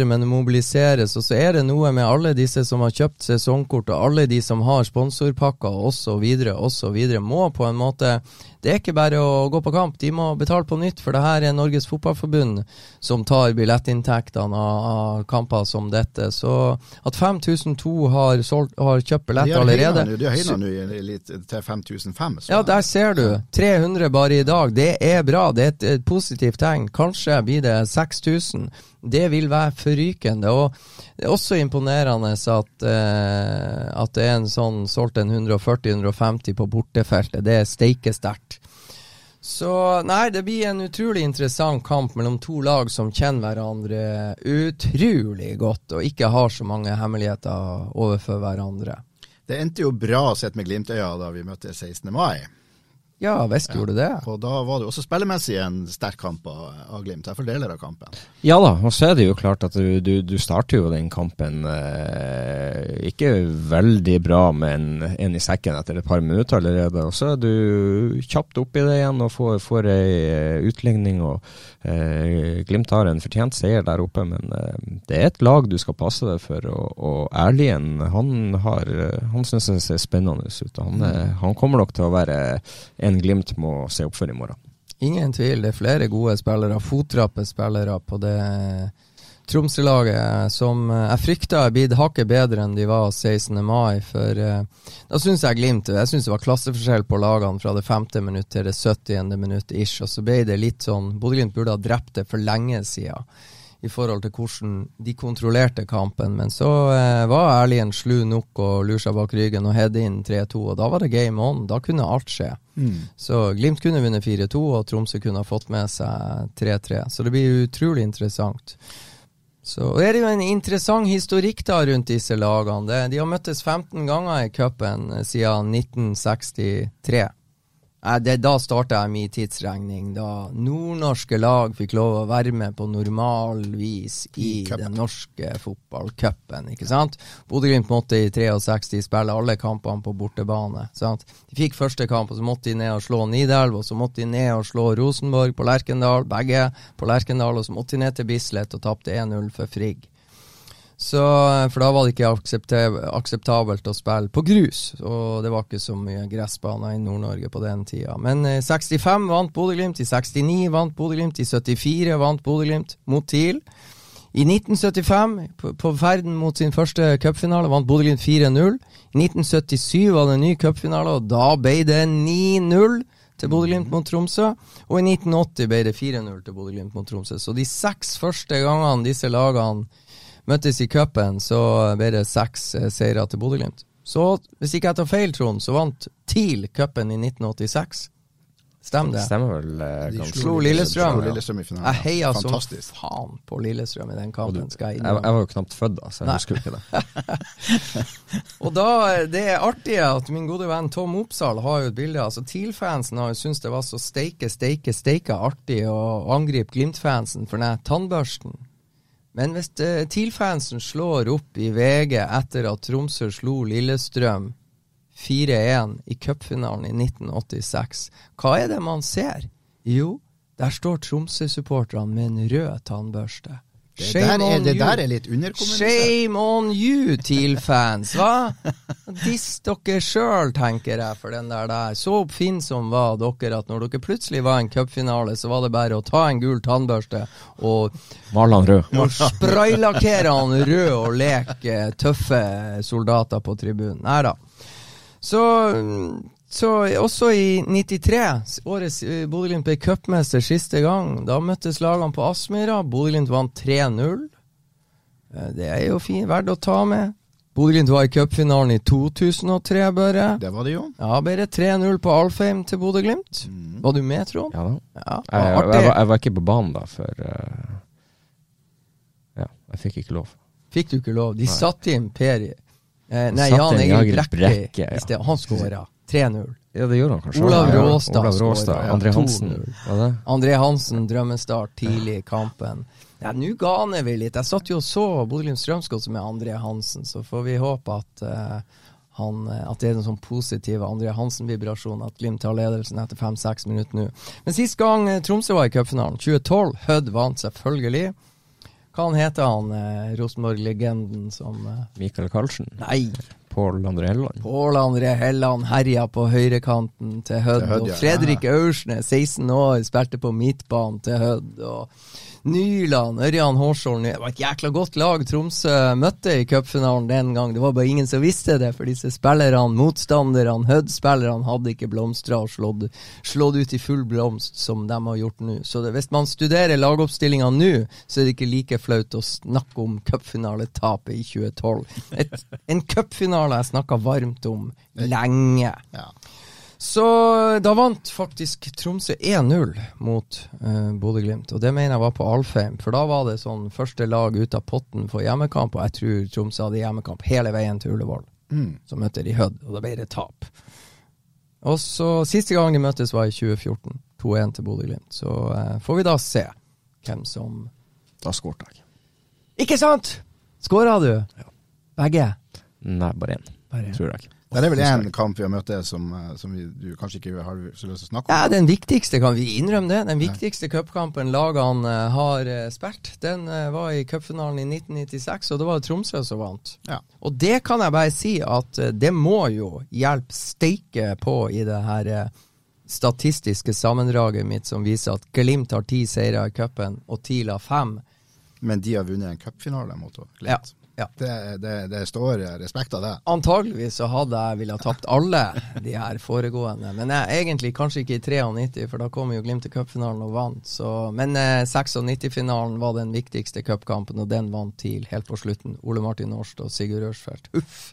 men det mobiliseres. Og så er det noe med alle disse som har kjøpt sesongkort, og alle de som har sponsorpakker osv., osv., må på en måte det er ikke bare å gå på kamp, de må betale på nytt. For det her er Norges Fotballforbund som tar billettinntektene av, av kamper som dette. Så at 5002 har, solgt, har kjøpt billett allerede De har høyna nå til 5005. Ja, der ser du. 300 bare i dag. Det er bra. Det er et, et positivt tegn. Kanskje blir det 6000. Det vil være forrykende. Og det er også imponerende at, eh, at det er en sånn solgt en 140-150 på bortefeltet. Det er steike sterkt. Så nei, det blir en utrolig interessant kamp mellom to lag som kjenner hverandre utrolig godt, og ikke har så mange hemmeligheter overfor hverandre. Det endte jo bra sett med Glimt-øya da vi møttes 16. mai. Ja visst gjorde det. Og da var det også spillemessig en sterk kamp av, av Glimt, Derfor deler av kampen. Ja da, og så er det jo klart at du, du, du starter jo den kampen eh, ikke veldig bra med en, en, i sekken etter et par minutter allerede. Og så er du kjapt oppi det igjen og får, får ei eh, utligning. og eh, Glimt har en fortjent seier der oppe, men eh, det er et lag du skal passe deg for. Og, og Erlien, han, har, eh, han syns det ser spennende ut. Han, mm. han kommer nok til å være en en Glimt må se opp for i morgen. Ingen tvil, det er flere gode spillere, fotrappe spillere på det Tromsø-laget som eh, jeg frykta er blitt hakket bedre enn de var 16. mai. For uh, da syns jeg Glimt Jeg syns det var klasseforskjell på lagene fra det femte minutt til det 70. minutt ish. Og så ble det litt sånn Bodø-Glimt burde ha drept det for lenge siden i forhold til hvordan de kontrollerte kampen. Men så eh, var Erlien slu nok og lurte seg bak ryggen og heade inn 3-2, og da var det game on. Da kunne alt skje. Mm. Så Glimt kunne vunnet 4-2, og Tromsø kunne ha fått med seg 3-3. Så det blir utrolig interessant. Så er det jo en interessant historikk da rundt disse lagene. De har møttes 15 ganger i cupen siden 1963. Det, da starta jeg min tidsregning, da nordnorske lag fikk lov å være med på normal vis i Cup. den norske fotballcupen. ikke sant? Bodø-Glimt måtte i 63 spille alle kampene på bortebane. sant? De fikk første kamp, og så måtte de ned og slå Nidelv, og så måtte de ned og slå Rosenborg på Lerkendal, begge på Lerkendal, og så måtte de ned til Bislett og tapte 1-0 for Frigg. Så, for da var det ikke akseptabelt å spille på grus, og det var ikke så mye gressbaner i Nord-Norge på den tida. Men i eh, 65 vant Bodø-Glimt, i 69 vant Bodø-Glimt, i 74 vant Bodø-Glimt mot TIL. I 1975, på, på ferden mot sin første cupfinale, vant Bodø-Glimt 4-0. I 1977 var det en ny cupfinale, og da ble det 9-0 til Bodø-Glimt mot Tromsø. Og i 1980 ble det 4-0 til Bodø-Glimt mot Tromsø. Så de seks første gangene disse lagene møttes i cupen, så ble det seks eh, seire til Bodø-Glimt. Så hvis ikke jeg tar feil, Trond, så vant TIL cupen i 1986. Stemmer det? Stemmer vel. Eh, de slo Lillestrøm. Slo Lillestrøm i finalen. Jeg heia som faen på Lillestrøm i den kampen. Du, jeg, jeg, var jo knapt født da, så jeg Nei. husker ikke det. og da, Det er artig at min gode venn Tom Opsahl har jo et bilde. altså TIL-fansen har jo syntes det var så steike, steike, steike artig å angripe Glimt-fansen for den tannbørsten. Men hvis uh, TIL-fansen slår opp i VG etter at Tromsø slo Lillestrøm 4-1 i cupfinalen i 1986, hva er det man ser? Jo, der står Tromsø-supporterne med en rød tannbørste. Det, der er, det der er, litt underkommunisert. Shame on you, TIL-fans, hva? Diss dere sjøl, tenker jeg, for den der der. Så oppfinnsom var dere at når dere plutselig var i en cupfinale, så var det bare å ta en gul tannbørste og Male han rød. Og spraylakkere han rød og leke tøffe soldater på tribunen. Nei da. Så så også i 93, årets uh, Bodø-Glimt ble cupmester siste gang. Da møttes lagene på Aspmyra. Bodø-Glimt vant 3-0. Uh, det er jo fint, verdt å ta med. Bodø-Glimt var i cupfinalen i 2003, Børre. Det var det jo. Ja, Bare 3-0 på Alfheim til Bodø-Glimt. Mm. Var du med, Trond? Ja da. Ja, jeg, jeg, jeg, var, jeg, var, ikke på banen da, for uh, Ja, jeg fikk ikke lov. Fikk du ikke lov? De satte inn Per Nei, Jan Egil Brekke. Brekke ja. Han skåra. 3-0. Ja, det gjør han kanskje. Olav Råstad, Olav Råstad. Ja, André Hansen. André Hansen, drømmestart tidlig i kampen. Ja, Nå ganer vi litt. Jeg satt jo og så Bodø-Glimt som med André Hansen, så får vi håpe at, uh, han, at det er en sånn positiv André Hansen-vibrasjon, at Glimt tar ledelsen etter fem-seks minutter nå. Men sist gang eh, Tromsø var i cupfinalen, 2012, Hødd vant selvfølgelig. Hva han heter han, eh, Rosenborg-legenden som eh, Michael Karlsen? Nei. Pål André Helland. Pål André Helland herja på høyrekanten til Hødd. Og Fredrik Aursnes, 16 år, spilte på midtbanen til Hødd. Og Nyland, Ørjan Hårsholm Det var et jækla godt lag Tromsø møtte i cupfinalen den gang. Det var bare ingen som visste det, for disse spillerne, motstanderne, Hødd-spillerne, hadde ikke blomstra og slått, slått, ut i full blomst som de har gjort nå. Så det, hvis man studerer lagoppstillinga nå, så er det ikke like flaut å snakke om cupfinaletapet i 2012. Et, en cupfinale jeg snakka varmt om lenge. Ja. Så da vant faktisk Tromsø 1-0 mot uh, Bodø-Glimt, og det mener jeg var på Alfheim. For da var det sånn første lag ut av potten for hjemmekamp, og jeg tror Tromsø hadde hjemmekamp hele veien til Ullevål. Mm. Så møtte de Hødd, og da ble det tap. Og så Siste gang de møttes, var i 2014. 2-1 til Bodø-Glimt. Så uh, får vi da se hvem som Da skårte jeg. Ikke sant? Skåra du? Begge? Nei, bare én, tror jeg. Det er vel én kamp vi har møtt det som, eh, som vi, du kanskje ikke har så lyst til å snakke om? Ja, Den viktigste, kan vi innrømme det? Den viktigste cupkampen lagene eh, har eh, spilt, den var i cupfinalen i 1996, og det var det Tromsø som vant. Ja. Og det kan jeg bare si at det må jo hjelpe steike på i det her statistiske sammendraget mitt som viser at Glimt har ti seire i cupen, og TIL har fem. Men de har vunnet en cupfinale mot Glimt. Ja, ja. Det, det, det står respekt av det. Antageligvis så hadde jeg ville ha tapt alle de her foregående, men jeg, egentlig kanskje ikke i 93, for da kom jo Glimt til cupfinalen og vant. Så, men eh, 96-finalen var den viktigste cupkampen, og den vant TIL helt på slutten. Ole Martin Årst og Sigurd Rørsfeldt. Uff.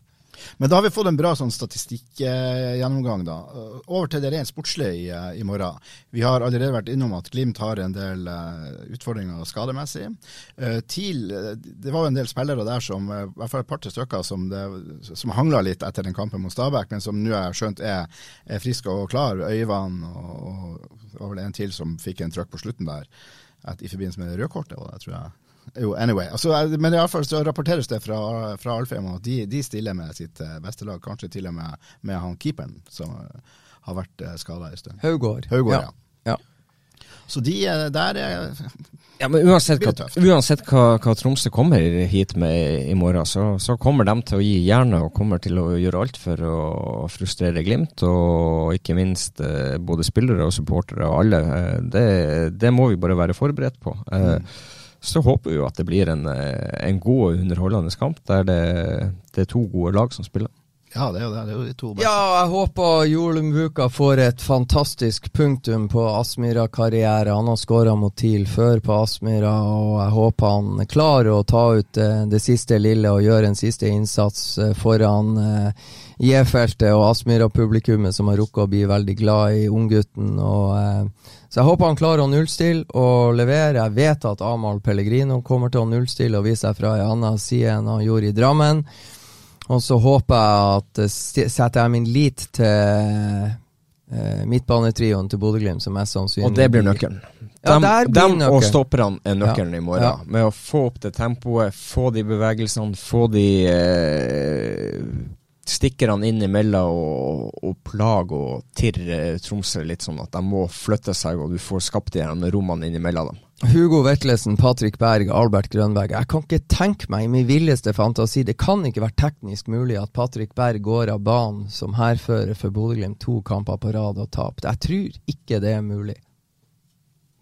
Men da har vi fått en bra sånn statistikkgjennomgang. Uh, Over til det rent sportslige i, i morgen. Vi har allerede vært innom at Glimt har en del eh, utfordringer skademessig. Eh, TIL, uh, det var jo en del spillere der som, uh, i hvert fall et par til stykker, som, det- som hangla litt etter den kampen mot Stabæk, men som nå er skjønt er, er friske og klar. Øyvann og, og det var vel en til som fikk en trøkk på slutten der et, i forbindelse med det røde kortet, tror jeg. Jo, anyway. Altså, eh, men i alle fall så rapporteres det fra, fra Alfheim at de, de stiller med sitt eh, beste lag, kanskje til og med med han keeperen som eh, har vært uh, skada en stund. Haugård. Haugård, ja. ja. Så de eh, der er Ja, men uansett, hva, uansett hva, hva Tromsø kommer hit med i morgen, så, så kommer de til å gi jernet og kommer til å gjøre alt for å frustrere Glimt, og ikke minst eh, både spillere og supportere og alle. Eh, det, det må vi bare være forberedt på. Eh, Så håper vi jo at det blir en, eh, en god og underholdende kamp, der det, det er to gode lag som spiller. Ja, det er jo det. Det er jo de to beste. Ja, jeg håper Jolum Mbuka får et fantastisk punktum på Aspmyra-karriere. Han har skåra mot TIL før på Aspmyra, og jeg håper han klarer å ta ut eh, det siste lille og gjøre en siste innsats eh, foran eh, J-feltet og Aspmyra-publikummet, som har rukket å bli veldig glad i unggutten. og, eh, Så jeg håper han klarer å nullstille og levere. Jeg vet at Amahl Pellegrino kommer til å nullstille og vise seg fra en annen side enn han gjorde i Drammen. Og så håper jeg at eh, setter jeg min lit til eh, midtbanetrioen til Bodø-Glimt, som mest sannsynlig Og det blir nøkkelen. Ja, Dem, blir dem og nøkkelen. stopperne er nøkkelen Ja, i morgen. ja. Med å få opp det tempoet, få de bevegelsene, få de eh, stikkerne inn imellom og, og plager og tirre Tromsø litt sånn at de må flytte seg, og du får skapt de her rommene innimellom dem. Hugo Vetlesen, Patrick Berg, Albert Grønberg. Jeg kan ikke tenke meg i min villeste fantasi Det kan ikke være teknisk mulig at Patrick Berg går av banen som hærfører for Bodø-Glimt to kamper på rad og tap. Jeg tror ikke det er mulig.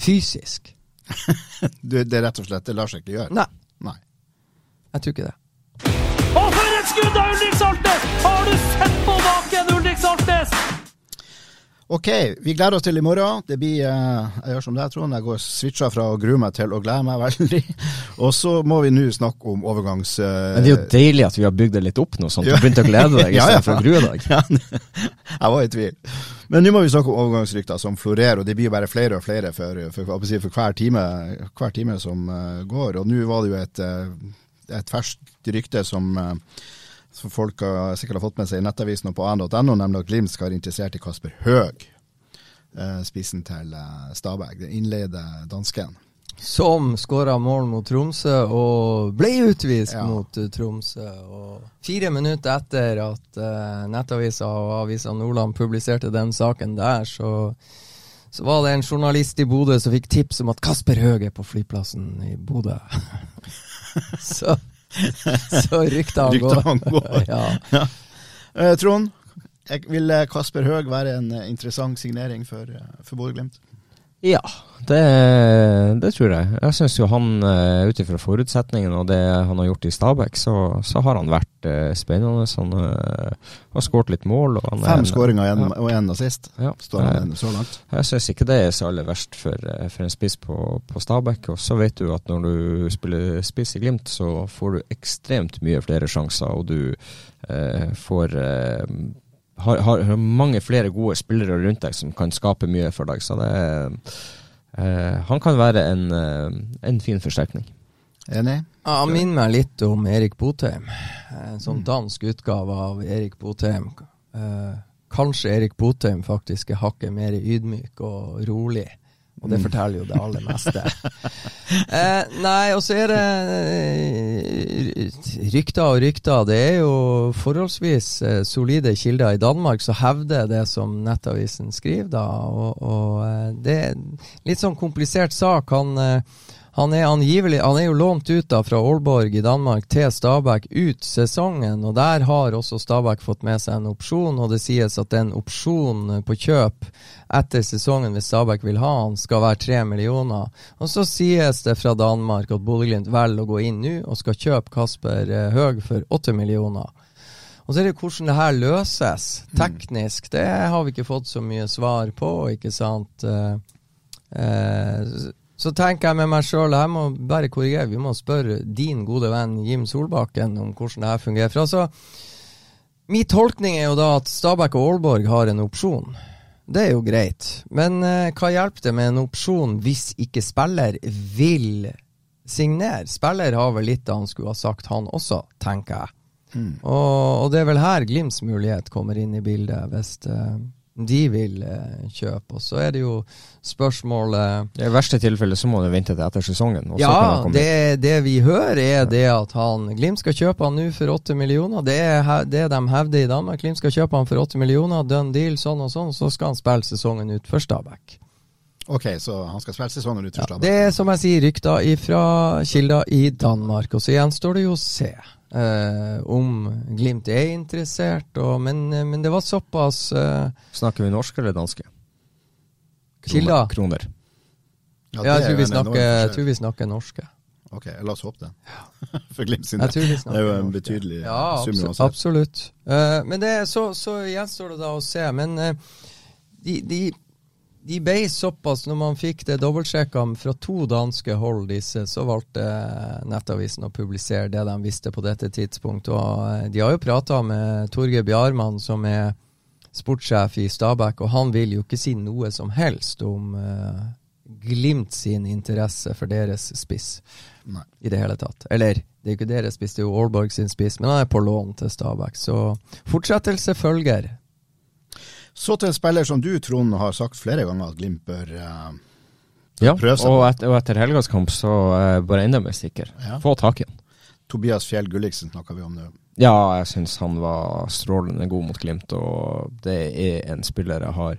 Fysisk. Det er rett og slett Det lar seg ikke gjøre. Nei, Nei. jeg tror ikke det. Og for et skudd av Ulrik Saltnes! Har du sett på baken, Ulrik Saltnes? Ok, vi gleder oss til i morgen. Det blir, eh, Jeg gjør som deg, Trond. Jeg går switcha fra å grue meg til å glede meg veldig. Og så må vi nå snakke om overgangs... eh, Men det er jo deilig at vi har bygd det litt opp nå, sånn at du begynte å glede deg Ja, ja. istedenfor å grue deg. Ja, jeg var i tvil. Men nå må vi snakke om overgangsrykter som florerer, og det blir jo bare flere og flere for, for, for, for hver, time, hver time som eh, går. Og nå var det jo et, et ferskt rykte som, som folk har sikkert har fått med seg i Nettavisen og på an.no, nemlig at Glimt skal være interessert i Kasper Høeg, eh, spissen til eh, Stabæk, den innleide dansken. Som skåra mål mot Tromsø og ble utvist Ja. mot eh, Tromsø. Og fire minutter etter at uh, Nettavisa og Avisa Nordland publiserte den saken der, så, så var det en journalist i Bodø som fikk tips om at Kasper Høeg er på flyplassen i Bodø. så så rykta han går. går. ja. ja. Trond, vil eh, Kasper Høeg være en eh, interessant signering for, eh, for Bodø-Glimt? Ja, det, det tror jeg. Jeg syns jo han, uh, ut ifra forutsetningene og det han har gjort i Stabæk, så, så har han vært eh, spennende. Han eh, har skåret litt mål. Fem skåringer og en- Ja. og én assist, Ja. står han så langt. Jeg syns ikke det er så aller verst for, eh, for en spiss på, på Stabæk. Og så vet du at når du spiller spiss i Glimt, så får du ekstremt mye flere sjanser, og du eh, får eh, har, har, har mange flere gode spillere rundt deg som kan skape mye for deg. Så det eh, Han kan være en, eh, en fin forsterkning. Enig? Ja, Han minner meg litt om Erik Botheim. En sånn dansk utgave av Erik Botheim. Eh, kanskje Erik Botheim faktisk er hakket mer ydmyk og rolig. Og det forteller jo det aller meste. eh, nei, og så er det eh, rykter og rykter. Det er jo forholdsvis eh, solide kilder i Danmark som hevder det som Nettavisen skriver, da. Og, og eh, det er litt sånn komplisert sak. Han han er angivelig Han er jo lånt ut da fra Aalborg i Danmark til Stabæk ut sesongen, og der har også Stabæk fått med seg en opsjon, og det sies at den opsjonen på kjøp etter sesongen, hvis Stabæk vil ha han, skal være tre millioner. Og så sies det fra Danmark at Bodø-Glimt velger å gå inn nå og skal kjøpe Kasper eh, Høeg for åtte millioner. Og så er det hvordan det her løses teknisk. Det har vi ikke fått så mye svar på, ikke sant. Eh, eh, så tenker jeg med meg sjøl, jeg må bare korrigere, vi må spørre din gode venn Jim Solbakken om hvordan det her fungerer. For altså, Min tolkning er jo da at Stabæk og Aalborg har en opsjon. Det er jo greit, men eh, hva hjelper det med en opsjon hvis ikke spiller vil signere? Spiller har vel litt han skulle ha sagt, han også, tenker jeg. Og, og det er vel her Glimts mulighet kommer inn i bildet, hvis eh, de vil eh, kjøpe. Og så er det jo spørsmålet I verste tilfelle så må du vente til etter sesongen. og så kan Ja, komme det, det vi hører er det at han Glimt skal kjøpe han nå for åtte millioner. Det er det de hevder i Danmark. Glimt skal kjøpe han for åtte millioner, done deal, sånn og sånn. Så skal han spille sesongen ut for Stabæk. Ok, så han skal spille sesongen ut for Ja, Stabæk. det er som jeg sier, rykter fra kilder i Danmark. Og så gjenstår det jo å se eh, om Glimt er interessert. Og, men, men det var såpass eh, Snakker vi norsk eller danske? Kilder. Kroner. Ja, Ja, jeg tror vi snakker, jeg tror vi snakker norske. Ok, la oss håpe det. for Glimt sin Jeg del. tror vi Det er jo en betydelig ja, sum uansett. Absolutt. Eh, men det, så, så gjenstår det da å se. Men eh, de, de, de ble såpass Når man fikk det dobbeltsjekka fra to danske hold, disse, så valgte Nettavisen å publisere det de visste på dette tidspunkt. Og eh, de har jo prata med Torgeir Bjarmann, som er sportssjef i Stabæk, og han vil jo ikke si noe som helst om uh, Glimt sin interesse for deres spiss Nei. i det hele tatt. Eller, det er jo ikke deres spiss, det er jo Aalborg sin spiss, men han er på lån til Stabæk. Så fortsettelse følger. Så til en spiller som du, Trond, har sagt flere ganger at Glimt bør uh, Ja, Prøv seg og, et, og etter helgas kamp så er jeg bare enda mer sikker. Ja. Få tak i han. Tobias Fjell Gulliksen snakker vi om nå. Ja, jeg syns han var strålende god mot Glimt, og det er en spiller jeg har,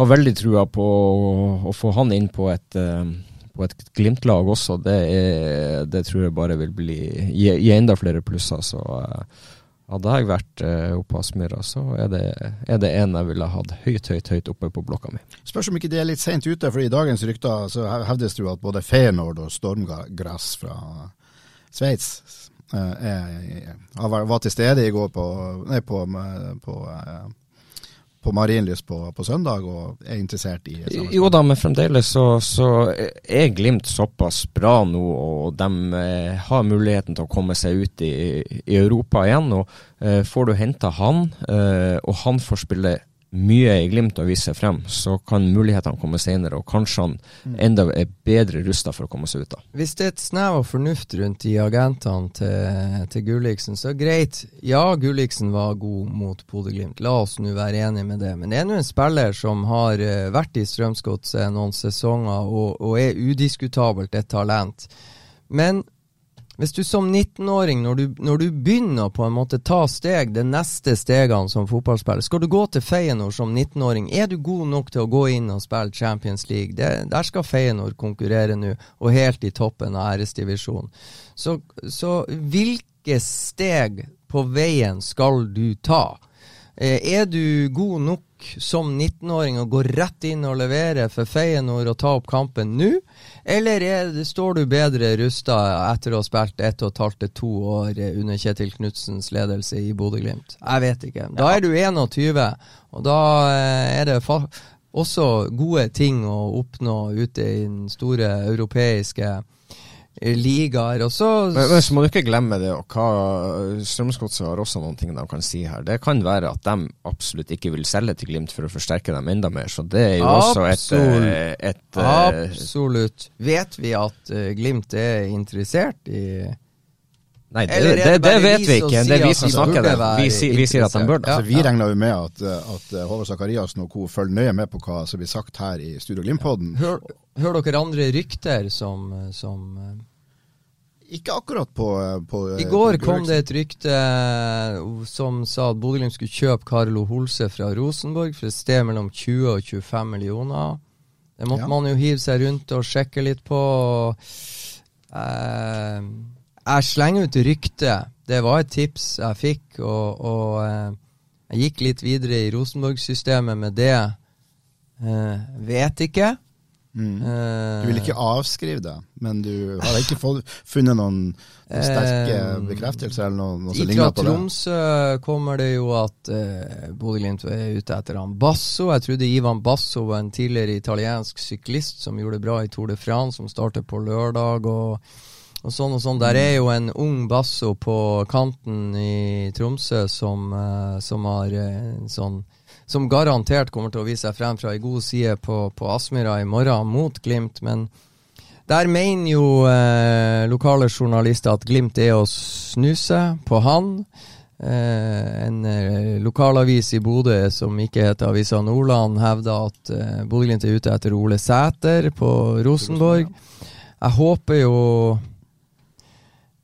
har veldig trua på. å- Å få han inn på et, uh, på et Glimt-lag også, det, er, det tror jeg bare vil bli, gi, gi enda flere plusser. Så eh, hadde jeg vært eh, oppe på Aspmyra, så er det, er det en jeg ville hatt høyt, høyt, høyt oppe på blokka mi. Spørs om ikke det er litt seint ute, for i dagens rykter så hevdes det jo at både Feyenoord og Stormgrass fra Sveits eh, var til stede i går på, nei, på, på, eh, på Marienlyst på, på søndag og er interessert i samarbeid. Jo da, men fremdeles så, så er Glimt såpass bra nå, og de eh, har muligheten til å komme seg ut i, i Europa igjen. og eh, Får du henta han, eh, og han får spille mye i Glimt å vise frem, så kan mulighetene komme senere, og kanskje han enda er bedre rusta for å komme seg ut da. Hvis det er et snev av fornuft rundt de agentene til, til Gulliksen, så greit. Ja, Gulliksen var god mot Bodø-Glimt, la oss nå være enige med det. Men det er nå en spiller som har eh, vært i Strømsgodset noen sesonger og, og er udiskutabelt et talent. Men hvis du som 19-åring, når, når du begynner på en måte ta steg, de neste stegene som fotballspiller, skal du gå til Feyenoord som 19-åring, er du god nok til å gå inn og spille Champions League? Det, der skal Feyenoord konkurrere nå, og helt i toppen av æresdivisjonen. Så, så hvilke steg på veien skal du ta? Eh, Er du god nok som 19-åring å gå rett inn og levere for Feyenoord og ta opp kampen nå? Eller er, står du bedre rusta etter å ha spilt ett og et halvt til to år under Kjetil Knutsens ledelse i Bodø-Glimt? Jeg vet ikke. Da er du 21, og da eh, er det også gode ting å oppnå ute i den store europeiske ligaer. Og så Men, men så må du ikke glemme det, og hva Strømsgodset har også noen ting de kan si her. Det kan være at de absolutt ikke vil selge til Glimt for å forsterke dem enda mer, så det er jo også et, Absolutt. eh, et eh, Absolutt. Vet vi at eh, Glimt er interessert i Nei, det, det, det det, vet vi ikke. Det er vi som snakker det. Vi, vi sier at de bør det. Ja. Altså, vi regner jo med at, eh, at eh, Håvard Sakariassen og co. følger nøye med på hva som blir sagt her i Studio Glimt-podden. Hør, hør dere andre rykter som, som eh, Ikke akkurat på, på I går kom det et rykte som sa at Bodø-Glimt skulle kjøpe Carlo Holse fra Rosenborg for et sted mellom 20 og 25 millioner. Det måtte Ja. man jo hive seg rundt og sjekke litt på. og, Eh, jeg slenger ut ryktet. Det var et tips jeg fikk, og, og eh, jeg gikk litt videre i Rosenborg-systemet med det. Eh, vet ikke. Mm. Eh, Du vil ikke avskrive det, men du har ikke fått, funnet noen, sterke Eh, bekreftelser eller noe, noe som ligner på det? Tromsø kommer det jo at uh, Bodø-Glimt er ute etter han Basso. Jeg trodde Ivan Basso var en tidligere italiensk syklist som gjorde det bra i Tour de France, som starter på lørdag. og og sånn og sånn. Der er jo en ung basso på kanten i Tromsø som, eh, som har eh, en sånn Som garantert kommer til å vise seg frem fra ei god side på, på Aspmyra i morgen mot Glimt, men der mener jo eh, lokale journalister at Glimt er å snuse på han. Eh, en eh, lokalavis i Bodø som ikke heter Avisa Nordland, hevder at eh, Bodø-Glimt er ute etter Ole Sæter på Rosenborg. Jeg håper jo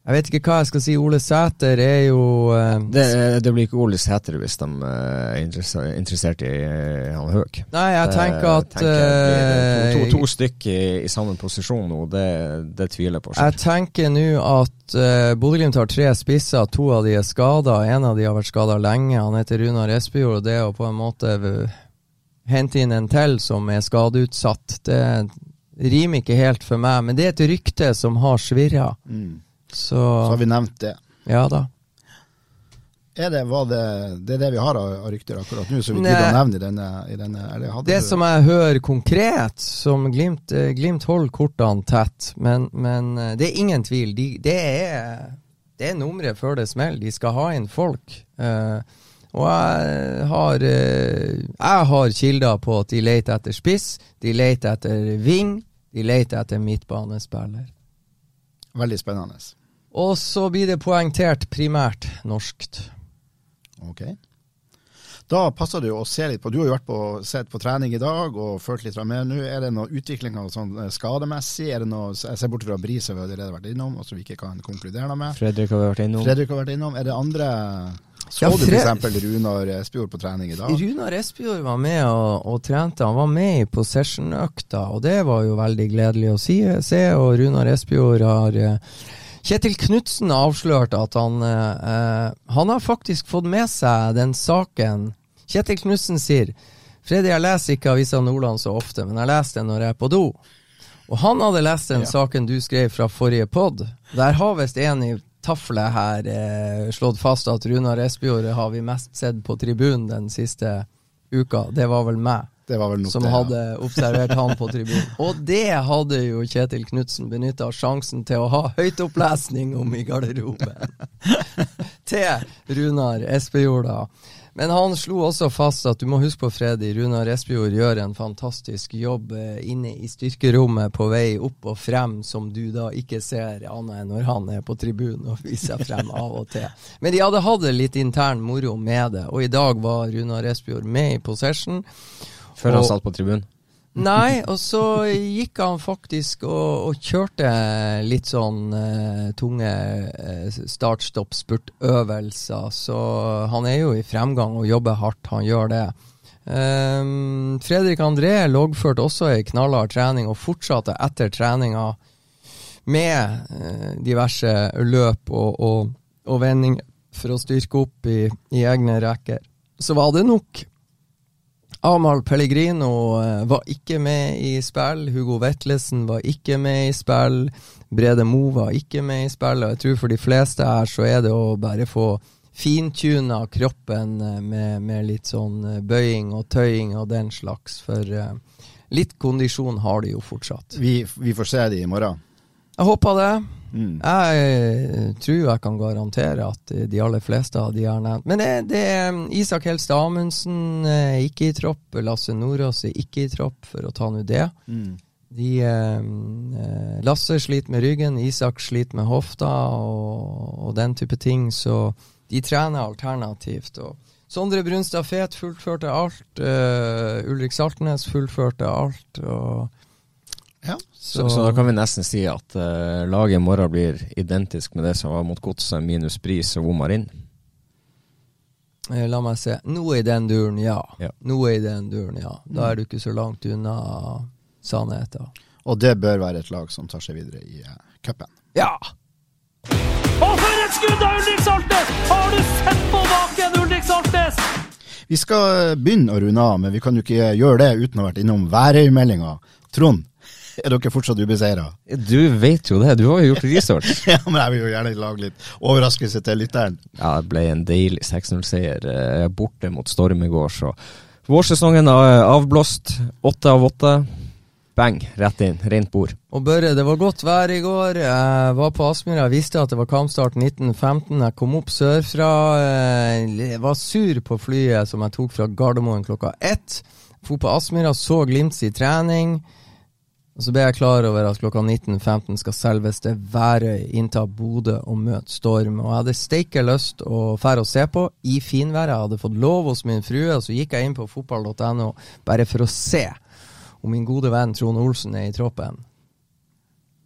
Jeg vet ikke hva jeg skal si. Ole Sæter er jo uh, Det, det blir ikke Ole Sæter hvis de eh, er interesse- interessert i uh, han Høg. Nei, jeg Det tenker at tenker jeg to, to, eh, to stykk i, i samme posisjon nå, det, det tviler jeg på. Jeg tenker nå at uh, Bodø-Glimt har tre spisser, to av de er skada. En av de har vært skada lenge. Han heter Runar Espejord, og det å på en måte hente inn en til som er skadeutsatt, det rimer ikke helt for meg. Men det er et rykte som har svirra. Mm. Så Så har vi nevnt det. ja da. Er det, det, det er det vi har av, rykter akkurat nå, som vi gidder å nevne i denne, i denne Det du- som jeg hører konkret, som Glimt, eh, Glimt holder kortene tett, men, men eh, det er ingen tvil. De, det er, det er nummeret før det smeller. De skal ha inn folk. Uh, og jeg har, jeg har kilder på at de leter etter spiss, de leter etter ving, de leter etter midtbanespiller. Veldig spennende. Og så blir det poengtert primært norskt. Ok. Da passer det jo å se litt på Du har jo vært på, sett på trening i dag og følt litt med. Nå Er det noe utvikling av sånn eh, skademessig? Er det noe, Jeg ser bort fra Bris, har vi allerede vært innom, og som vi ikke kan konkludere med. Fredrik har vært innom. Fredrik har vært innom. Er det andre Så Ja, du f.eks. Runar Espejord på trening i dag? Runar Espejord var med og, og trente. Han var med i possession-økta, og det var jo veldig gledelig å si, se. Og Runar Espejord har eh, Kjetil Knutsen avslørte at han eh, eh, Han har faktisk fått med seg den saken. Kjetil Knutsen sier Freddy, jeg leser ikke Avisa Nordland så ofte, men jeg leser den når jeg er på do. Og han hadde lest den saken du skrev fra forrige pod. Der har visst en i taflet her eh, slått fast at Runar Espejord har vi mest sett på tribunen den siste uka. Det var vel meg Som det, ja. hadde observert han på tribunen. Og det hadde jo Kjetil Knutsen benytta sjansen til å ha høytopplesning om i garderoben. til Runar Espejorda. Men han slo også fast at du må huske på, Freddy, Runar Espejord gjør en fantastisk jobb eh, inne i styrkerommet på vei opp og frem, som du da ikke ser annet enn når han er på tribunen og viser frem av og til. Men de hadde hatt litt intern moro med det, og i dag var Runar Espejord med i possession. Før han satt på tribunen. Nei, og så gikk han faktisk og, og kjørte litt sånn uh, tunge eh, start-stopp-spurtøvelser. Så han er jo i fremgang og jobber hardt, han gjør det. Um, Fredrik André loggførte også ei knallhard trening og fortsatte etter treninga med uh, diverse løp og, og, og vendinger for å styrke opp i, i egne rekker. Så var det nok Amahl Pellegrino eh, var ikke med i spill. Hugo Vetlesen var ikke med i spill. Brede Mo var ikke med i spill. Og jeg tror for de fleste her så er det å bare få fintuna kroppen eh, med, med litt sånn eh, bøying og tøying og den slags. For litt kondisjon har de jo fortsatt. Vi, vi får se de i morgen. Jeg håper det. Mm. Jeg tror jeg kan garantere at de aller fleste av de har nevnt Men det, det er mm, Isak Helst Amundsen ikke i tropp. Lasse Nordås er ikke i tropp, for å ta nå det. Mm. De, eh, eh, Lasse sliter med ryggen, Isak sliter med hofta og, og den type ting, så de trener alternativt. Og Sondre Brunstad Fet fullførte alt. Uh, Ulrik Saltnes fullførte alt. Og Ja. Så, så da kan vi nesten si at uh, laget i morgen blir identisk med det som var mot Godset, minus Bris og Omarin. inn La meg se. Noe i den duren, ja. Ja. Noe i den duren, ja. Da er du ikke så langt unna sannheten. Og det bør være et lag som tar seg videre i uh, cupen. Ja! Og for et skudd av Ulrik Saltnes! Har du sett på baken, Ulrik Saltnes? Vi skal eh, begynne å runde av, men vi kan jo ikke gjøre det uten å ha vært innom værøymeldinga. Trond, er dere fortsatt ubeseira? Du vet jo det, du har jo gjort research. ja, men jeg vil jo gjerne lage litt overraskelse til lytteren. Ja, det ble en deilig 6-0-seier eh, borte mot Storm i går, så vårsesongen er avblåst. Åtte av åtte. Bang, rett inn. Rent bord. Og Børre, det var godt vær i går. Jeg var på Aspmyra. Visste at det var kampstart 1915. Jeg kom opp sørfra. eh, Jeg var sur på flyet som jeg tok fra Gardermoen klokka ett. For på Aspmyra, så Glimts i trening. Og så ble jeg klar over at klokka 19.15 skal selveste Værøy innta Bodø og møte Storm. Og jeg hadde steike lyst å fære og se på i finværet. Jeg hadde fått lov hos min frue, og så gikk jeg inn på fotball.no bare for å se om min gode venn Trond Olsen er i troppen.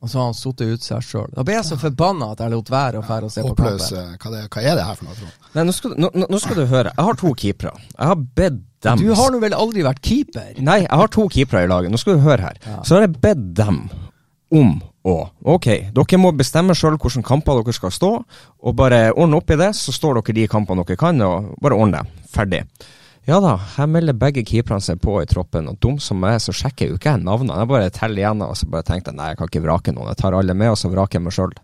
Og så har han sittet ut seg sjøl. Da ble jeg så forbanna at jeg lot være å fære og se på Håpløs. kampen. eh, Hva, det, hva er det her for noe, Trond? Nei, nå skal, nå- nå skal du høre. Jeg har to keepere. Jeg har bedt dem Du har nå vel aldri vært keeper? Nei, jeg har to keepere i laget. Nå skal du høre her. Så har jeg bedt dem om å Ok, dere må bestemme sjøl hvilke kamper dere skal stå, og bare ordne opp i det. Så står dere de kampene dere kan, og bare ordne det. Ferdig. Ja da, her melder begge keeperne seg på i troppen, og dum som jeg er, så sjekker jeg jo ikke navnene. Jeg bare teller igjen, og så bare tenkte jeg nei, jeg kan ikke vrake noen. Jeg tar alle med, og så vraker jeg meg sjøl.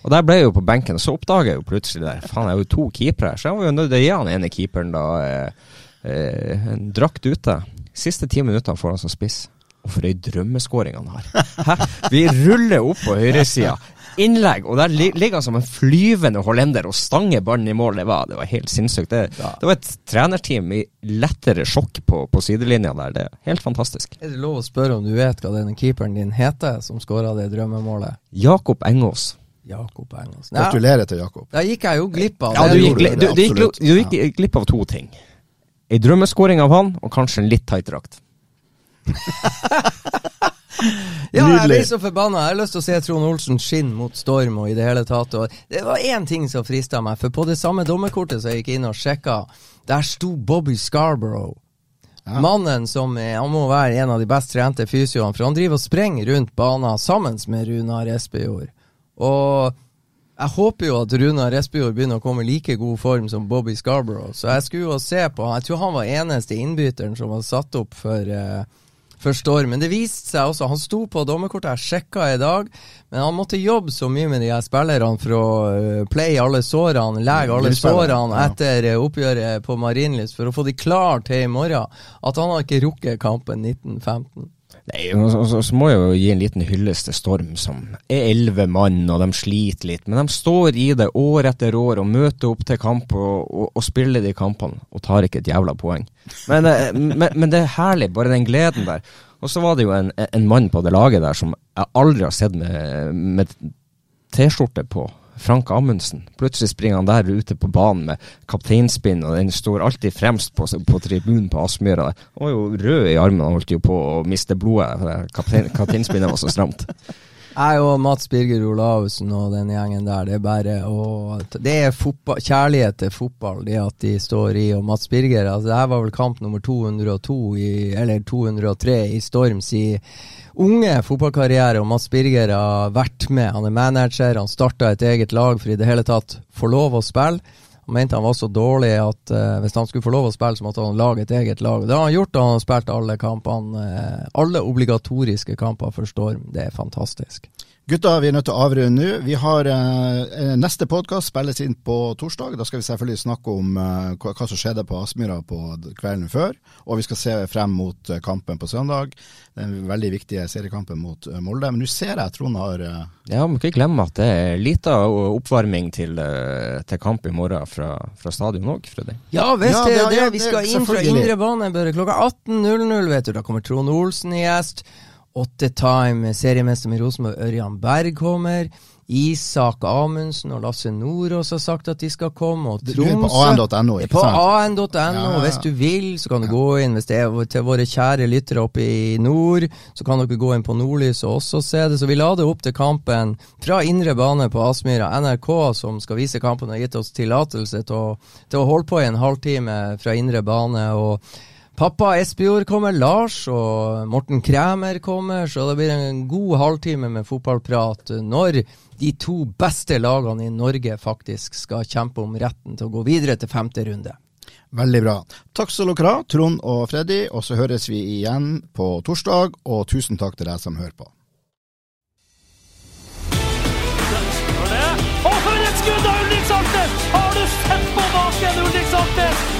Og der ble jeg jo på benken, og så oppdager jeg jo plutselig der, faen, jeg er jo to keepere så jeg var jo nødt til å gi han ene keeperen da eh, eh, en drakt ute. Siste ti minuttene får han som spiss. Og for ei drømmeskåring han har. Hæ? Vi ruller opp på høyresida. Innlegg, og der ligger han som en flyvende hollender og stanger ballen i mål. Det var, det var helt sinnssykt. Det, det var et trenerteam i lettere sjokk på, på sidelinja der. Det er helt fantastisk. Er det lov å spørre om du vet hva denne keeperen din heter, som skåra det drømmemålet? Jakob Engås. Jakob Engås. Gratulerer til Jakob. Da gikk jeg jo glipp av Ja, du gikk, du, du, gikk, du gikk glipp av to ting. Ei drømmeskåring av han, og kanskje en litt tight drakt. Ja, jeg blir så forbanna. Jeg har lyst til å se Trond Olsen skinne mot Storm og i det hele tatt. Og det var én ting som frista meg, for på det samme dommerkortet som jeg gikk inn og sjekka, der sto Bobby Scarborough. Mannen som er, han må være en av de best trente fysioene, for han driver og sprenger rundt banen sammen med Runar Espejord. Og jeg håper jo at Runar Espejord begynner å komme i like god form som Bobby Scarborough, så jeg skulle jo se på. Jeg tror han var eneste innbytteren som var satt opp for uh, for Storm. Men det viste seg også, han sto på dommerkortet, jeg sjekka i dag, men han måtte jobbe så mye med de her spillerne for å uh, play alle sårene, lege alle sårene etter eh, oppgjøret på Marienlyst for å få de klar til i morgen, at han har ikke rukket kampen 1915. Nei, så må jeg jo gi en liten hyllest til Storm, som er elleve mann, og de sliter litt. Men de står i det år etter år og møter opp til kamp og, og, og spiller de kampene, og tar ikke et jævla poeng. Men, eh, men, men det er herlig, bare den gleden der. Og så var det jo en, en mann på det laget der som jeg aldri har sett med, med T-skjorte på. Frank Amundsen. Plutselig springer han der ute på banen med kapteinspinn, og den står alltid fremst på, på tribunen på Aspmyra. Han var jo rød i armen, han holdt jo på å miste blodet. Kaptein, kapteinspinnet var så stramt. Jeg og Mats Birger Olavsen og den gjengen der, det er bare å Det er fotball, kjærlighet til fotball, det at de står i. Og Mats Birger, altså det her var vel kamp nummer 202, i, eller 203 i Storms i unge fotballkarriere, og Mats Birger har vært med. Han er manager, han starta et eget lag for i det hele tatt få lov å spille. Mente han var så dårlig at uh, hvis han skulle få lov å spille, så måtte han lage et eget lag. Det har han gjort, og han har spilt alle kampene. Uh, alle obligatoriske kamper for Storm. Det er fantastisk. Gutta, vi er nødt til å avrunde nå. Vi har eh, Neste podkast spilles inn på torsdag. Da skal vi selvfølgelig snakke om eh, hva, hva som skjedde på Aspmyra på kvelden før. Og vi skal se frem mot eh, kampen på søndag. Den veldig viktige seriekampen mot eh, Molde. Men nå ser jeg Trond har eh, Ja, må ikke glemme at det er lita oppvarming til, eh, til kamp i morgen fra, fra stadion òg, Freddy. Ja visst Ja, det det- er det. Vi det- skal inn fra indre bane bare klokka 18.00, vet du. Da kommer Trond Olsen i gjest. Åtte Time, seriemester med Rosenborg, Ørjan Berg kommer. Isak Amundsen og Lasse Nordås har sagt at de skal komme. Og Du er på an.no, På an.no. Ja. Hvis du vil, så kan du gå inn. Hvis det er til våre kjære lyttere oppe i nord, så kan dere gå inn på Nordlys og også se det. Så vi la det opp til kampen fra indre bane på Aspmyra. NRK, som skal vise kampen, har gitt oss tillatelse til, til å holde på i en halvtime fra indre bane. og Pappa Espejord kommer, Lars og Morten Kræmer kommer, så det blir en god halvtime med fotballprat når de to beste lagene i Norge faktisk skal kjempe om retten til å gå videre til femte runde. Veldig bra. Takk skal dere ha, Trond og Freddy. Og så høres vi igjen på torsdag. Og tusen takk til deg som hører på. Og for et skudd av Ulrik Saltnes! Har du sett på baken, Ulrik Saltnes?